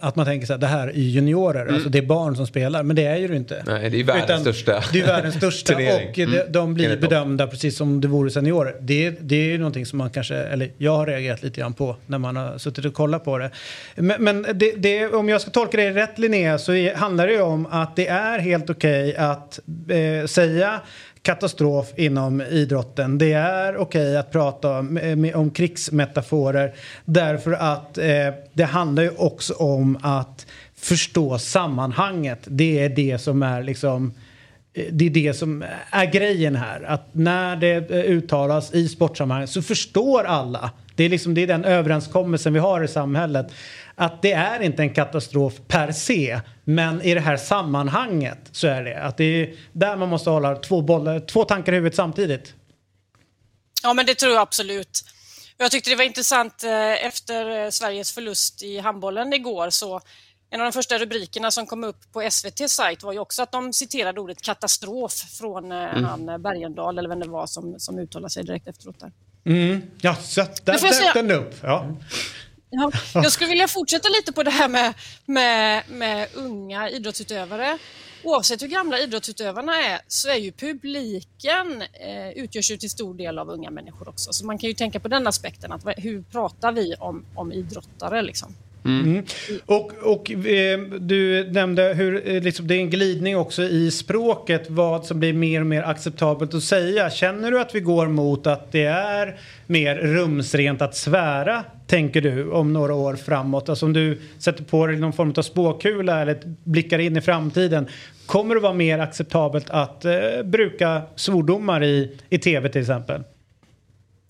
att man tänker så här, det här är juniorer, alltså det är barn som spelar, men det är ju det inte. Nej, det är världens Utan största Det är världens största och de, Mm. de blir bedömda precis som det vore seniorer. Det, det är ju någonting som man kanske, eller jag har reagerat lite grann på när man har suttit och kollat på det. Men, men det, det, om jag ska tolka det rätt Linnea så handlar det ju om att det är helt okej att eh, säga katastrof inom idrotten. Det är okej att prata om, eh, om krigsmetaforer därför att eh, det handlar ju också om att förstå sammanhanget. Det är det som är liksom eh, det är det som är grejen här. Att när det eh, uttalas i sportsammanhang så förstår alla. Det är, liksom, det är den överenskommelsen vi har i samhället. Att det är inte en katastrof per se. Men i det här sammanhanget så är det. Att det är där man måste hålla två, bollar, två tankar i huvudet samtidigt. Ja, men det tror jag absolut. Jag tyckte det var intressant eh, efter eh, Sveriges förlust i handbollen igår så en av de första rubrikerna som kom upp på SVT sajt var ju också att de citerade ordet katastrof från eh, Mm. han Bergendahl eller vem det var som, som uttalade sig direkt efteråt. Där. Mm. Ja, så där dök den upp. Ja. Ja, jag skulle vilja fortsätta lite på det här med, med, med unga idrottsutövare. Oavsett hur gamla idrottsutövarna är så är ju publiken eh, utgörs ju till stor del av unga människor också. Så man kan ju tänka på den aspekten. Att, hur pratar vi om, om idrottare? Liksom? Mm. Och, och eh, du nämnde hur eh, liksom, det är en glidning också i språket vad som blir mer och mer acceptabelt att säga. Känner du att vi går mot att det är mer rumsrent att svära, tänker du, om några år framåt? Alltså om du sätter på dig någon form av spåkula eller blickar in i framtiden. Kommer det vara mer acceptabelt att eh, bruka svordomar i, i tv till exempel?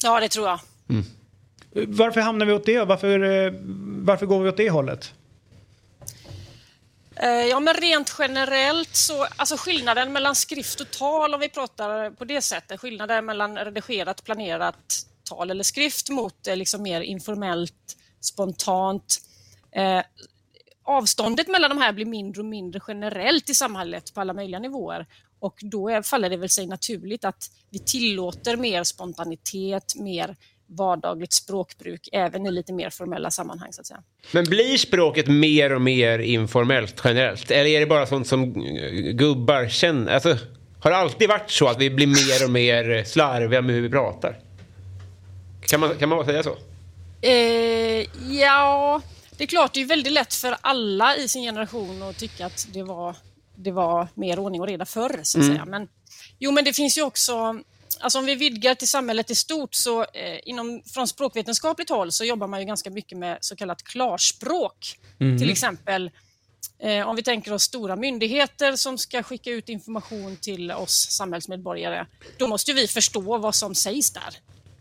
Ja, det tror jag. Varför hamnar vi åt det? Varför, eh, varför går vi åt det hållet? Eh, Ja, men rent generellt så, alltså skillnaden mellan skrift och tal om vi pratar på det sättet, skillnaden mellan redigerat, planerat tal eller skrift mot eh, liksom mer informellt, spontant. Eh, avståndet mellan de här blir mindre och mindre generellt i samhället på alla möjliga nivåer. Och då är, faller det väl sig naturligt att vi tillåter mer spontanitet, mer vardagligt språkbruk även i lite mer formella sammanhang så att säga. Men blir språket mer och mer informellt generellt? Eller är det bara sånt som gubbar känner? Alltså, har det alltid varit så att vi blir mer och mer slarviga med hur vi pratar? Kan man, kan man säga så? Eh, ja, det är klart, det är väldigt lätt för alla i sin generation att tycka att det var, det var mer ordning och reda förr, så att Mm. säga. Men, jo, men det finns ju också, alltså om vi vidgar till samhället i stort, så eh, inom, från språkvetenskapligt håll så jobbar man ju ganska mycket med så kallat klarspråk. Mhm. Till exempel Eh, om vi tänker oss stora myndigheter som ska skicka ut information till oss samhällsmedborgare, då måste vi förstå vad som sägs där.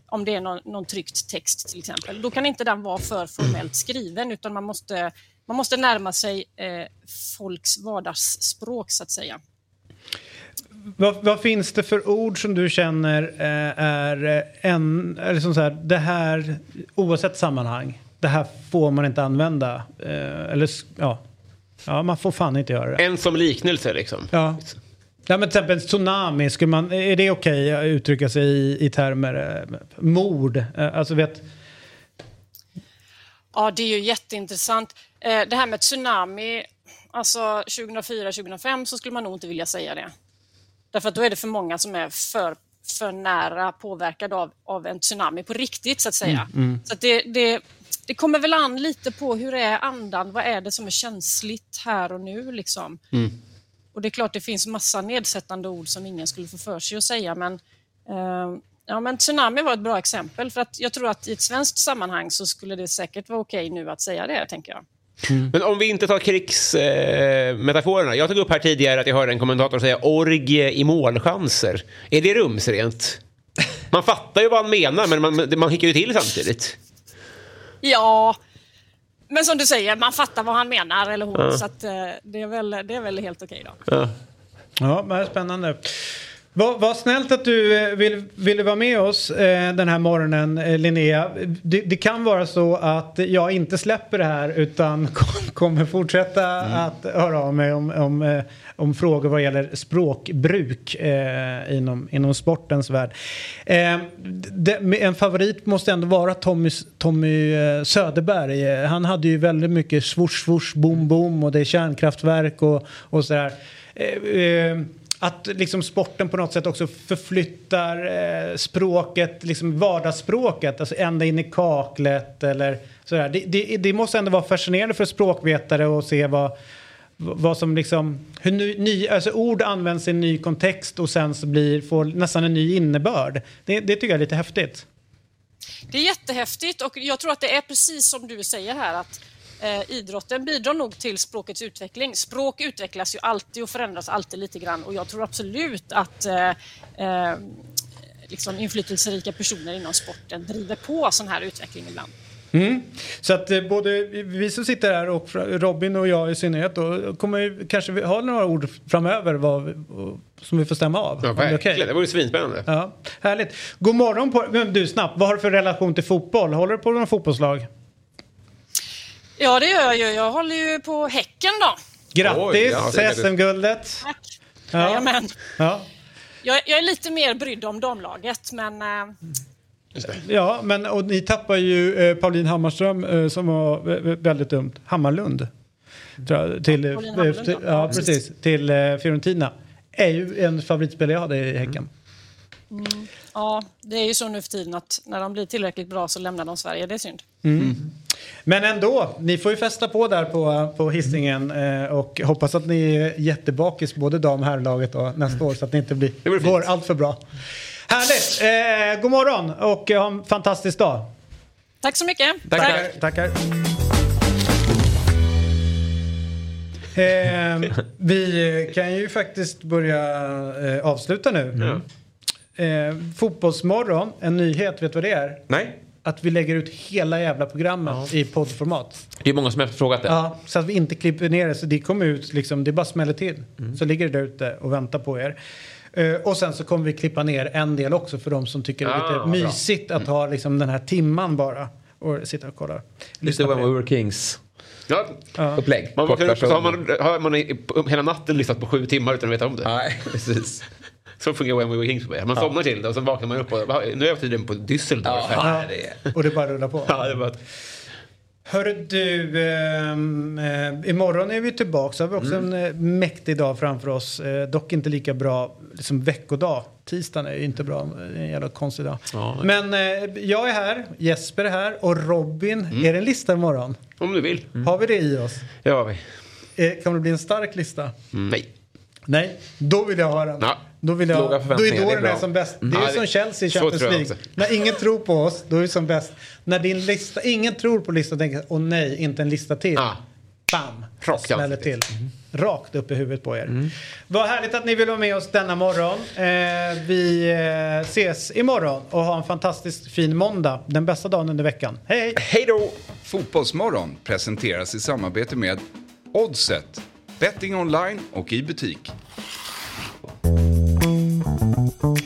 Om det är någon, någon tryckt text till exempel. Då kan inte den vara för formellt skriven utan man måste, man måste närma sig eh, folks vardagsspråk så att säga. vad, vad finns det för ord som du känner eh, är eh, en, eller som så här, det här, oavsett sammanhang, det här får man inte använda. Eh, eller ja, ja, man får fan inte göra det. En som liknelse liksom. Ja. Ja, men till exempel tsunami, skulle man, är det okej att uttrycka sig i, i termer? Eh, mord, eh, alltså vet... Ja, det är ju jätteintressant. Eh, Det här med tsunami, alltså 2004-2005 så skulle man nog inte vilja säga det. Därför att då är det för många som är för, för nära påverkade av, av en tsunami på riktigt så att säga. Så att det, det, det kommer väl an lite på hur är andan, vad är det som är känsligt här och nu liksom. Och det är klart det finns massa nedsättande ord som ingen skulle få för sig att säga men eh, Ja, men tsunami var ett bra exempel för att jag tror att i ett svenskt sammanhang så skulle det säkert vara okej nu att säga det, tänker jag. Men om vi inte tar krigsmetaforerna. Eh, jag tog upp här tidigare att jag hörde en kommentator säga orgie i målchanser. Är det rumsrent? Man fattar ju vad han menar, men man, man hickar ju till samtidigt. Ja, men som du säger, man fattar vad han menar, eller hon, så att, eh, det, är väl, det är väl helt okej då. Ja. Ja, men det är spännande. Vad, vad snällt att du eh, vill, ville vara med oss eh, den här morgonen, eh, Linnea. Det, det kan vara så att jag inte släpper det här utan kom- kommer fortsätta att höra av mig om, om, eh, om frågor vad gäller språkbruk eh, inom, inom sportens värld. Med en favorit måste ändå vara Tommy, Tommy Söderberg. Han hade ju väldigt mycket swoosh, swoosh, boom, boom och det är kärnkraftverk och, och sådär. Att liksom sporten på något sätt också förflyttar eh, språket, liksom vardagsspråket, alltså ända in i kaklet eller sådär. Det, det, det måste ändå vara fascinerande för språkvetare att se vad, vad som liksom, hur ny, ny, alltså ord används i en ny kontext och sen så blir, får nästan en ny innebörd. Det, det tycker jag är lite häftigt. Det är jättehäftigt och jag tror att det är precis som du säger här att eh, idrotten bidrar nog till språkets utveckling. Språk utvecklas ju alltid och förändras alltid lite grann och jag tror absolut att eh, eh, liksom inflytelserika personer inom sporten driver på sån här utveckling ibland. Så att eh, både vi som sitter här och Robin och jag i synnerhet då kommer kanske vi ha några ord framöver vad, vi- som vi får stämma av. Ja, Om det verkligen. Det vore svinspännande. Ja, härligt. God morgon på men Du, snabbt. Vad har du för relation till fotboll? Håller du på någon fotbollslag? Ja, det gör jag ju. Jag håller ju på Häcken då. Grattis Oj, ja, SM-guldet. Tack. Ja. Jajamän. Ja. Jag, jag är lite mer brydd om damlaget, men eh, ja, men och ni tappar ju eh, Pauline Hammarström eh, som var vä- väldigt dumt. Hammarlund. Jag, till, eh, Pauline Hammarlund, ja. ja, precis. Till eh, Fiorentina. Är ju en favoritspelare jag hade i Häcken. ja, det är ju så nu för tiden att när de blir tillräckligt bra så lämnar de Sverige. Det är synd. Men ändå, ni får ju festa på där på, på Hisingen eh, och hoppas att ni är jättebakis både dam och herrlaget då, nästa år så att ni inte blir, blir fint. går allt för bra. Härligt! Eh, god morgon och ha en fantastisk dag. Tack så mycket. Tackar. Tackar. Eh, vi kan ju faktiskt börja eh, avsluta nu. Eh, fotbollsmorgon, en nyhet, vet du vad det är? Nej? Att vi lägger ut hela jävla programmet i poddformat. Det är många som har efterfrågat det. Ja, så att vi inte klipper ner det. Så det kommer ut, liksom, det bara smäller till. Så ligger det där ute och väntar på er. Eh, och sen så kommer vi klippa ner en del också för de som tycker det är Ah, lite bra. mysigt att ha liksom, den här timman bara. Och sitta och kolla. Lite When We. Were Kings Ja. upplägg. Man upp så har man, har man i, hela natten lyssnat på sju timmar utan att veta om det. Nej, precis. Så fungerar When We Were Kings för mig. Man somnar till det och så vaknar man upp och "Va, nu är jag tydligen på Düsseldorf. Ja, här." det. Och det bara rullar på. Ja, det bara Hörru du, ehm, eh, imorgon är vi tillbaka. Så har vi också Mm. en eh, mäktig dag framför oss. Eh, dock inte lika bra liksom veckodag. Tisdagen är ju inte bra. Det är en jävla konstig dag. Ja, Men eh, jag är här, Jesper är här och Robin. Mm. Är det en lista imorgon? om du vill. Har vi det i oss? Ja, vi. Eh, kan det bli en stark lista? Nej. Nej, då vill jag ha den. Ja. Då, vill jag, då är det är den är som bäst. Det är det- som Chelsea i Champions League. När ingen tror på oss, då är vi som bäst. När din lista, ingen tror på listan och tänker åh nej, inte en lista till. Ja. Bam! Rakt Smäller till. Rakt upp i huvudet på er. Vad härligt att ni vill vara med oss denna morgon. Eh, vi eh, ses imorgon och ha en fantastiskt fin måndag. Den bästa dagen under veckan. Hej hej! Hej då! Fotbollsmorgon presenteras i samarbete med Oddset. Betting online och i butik. Bye.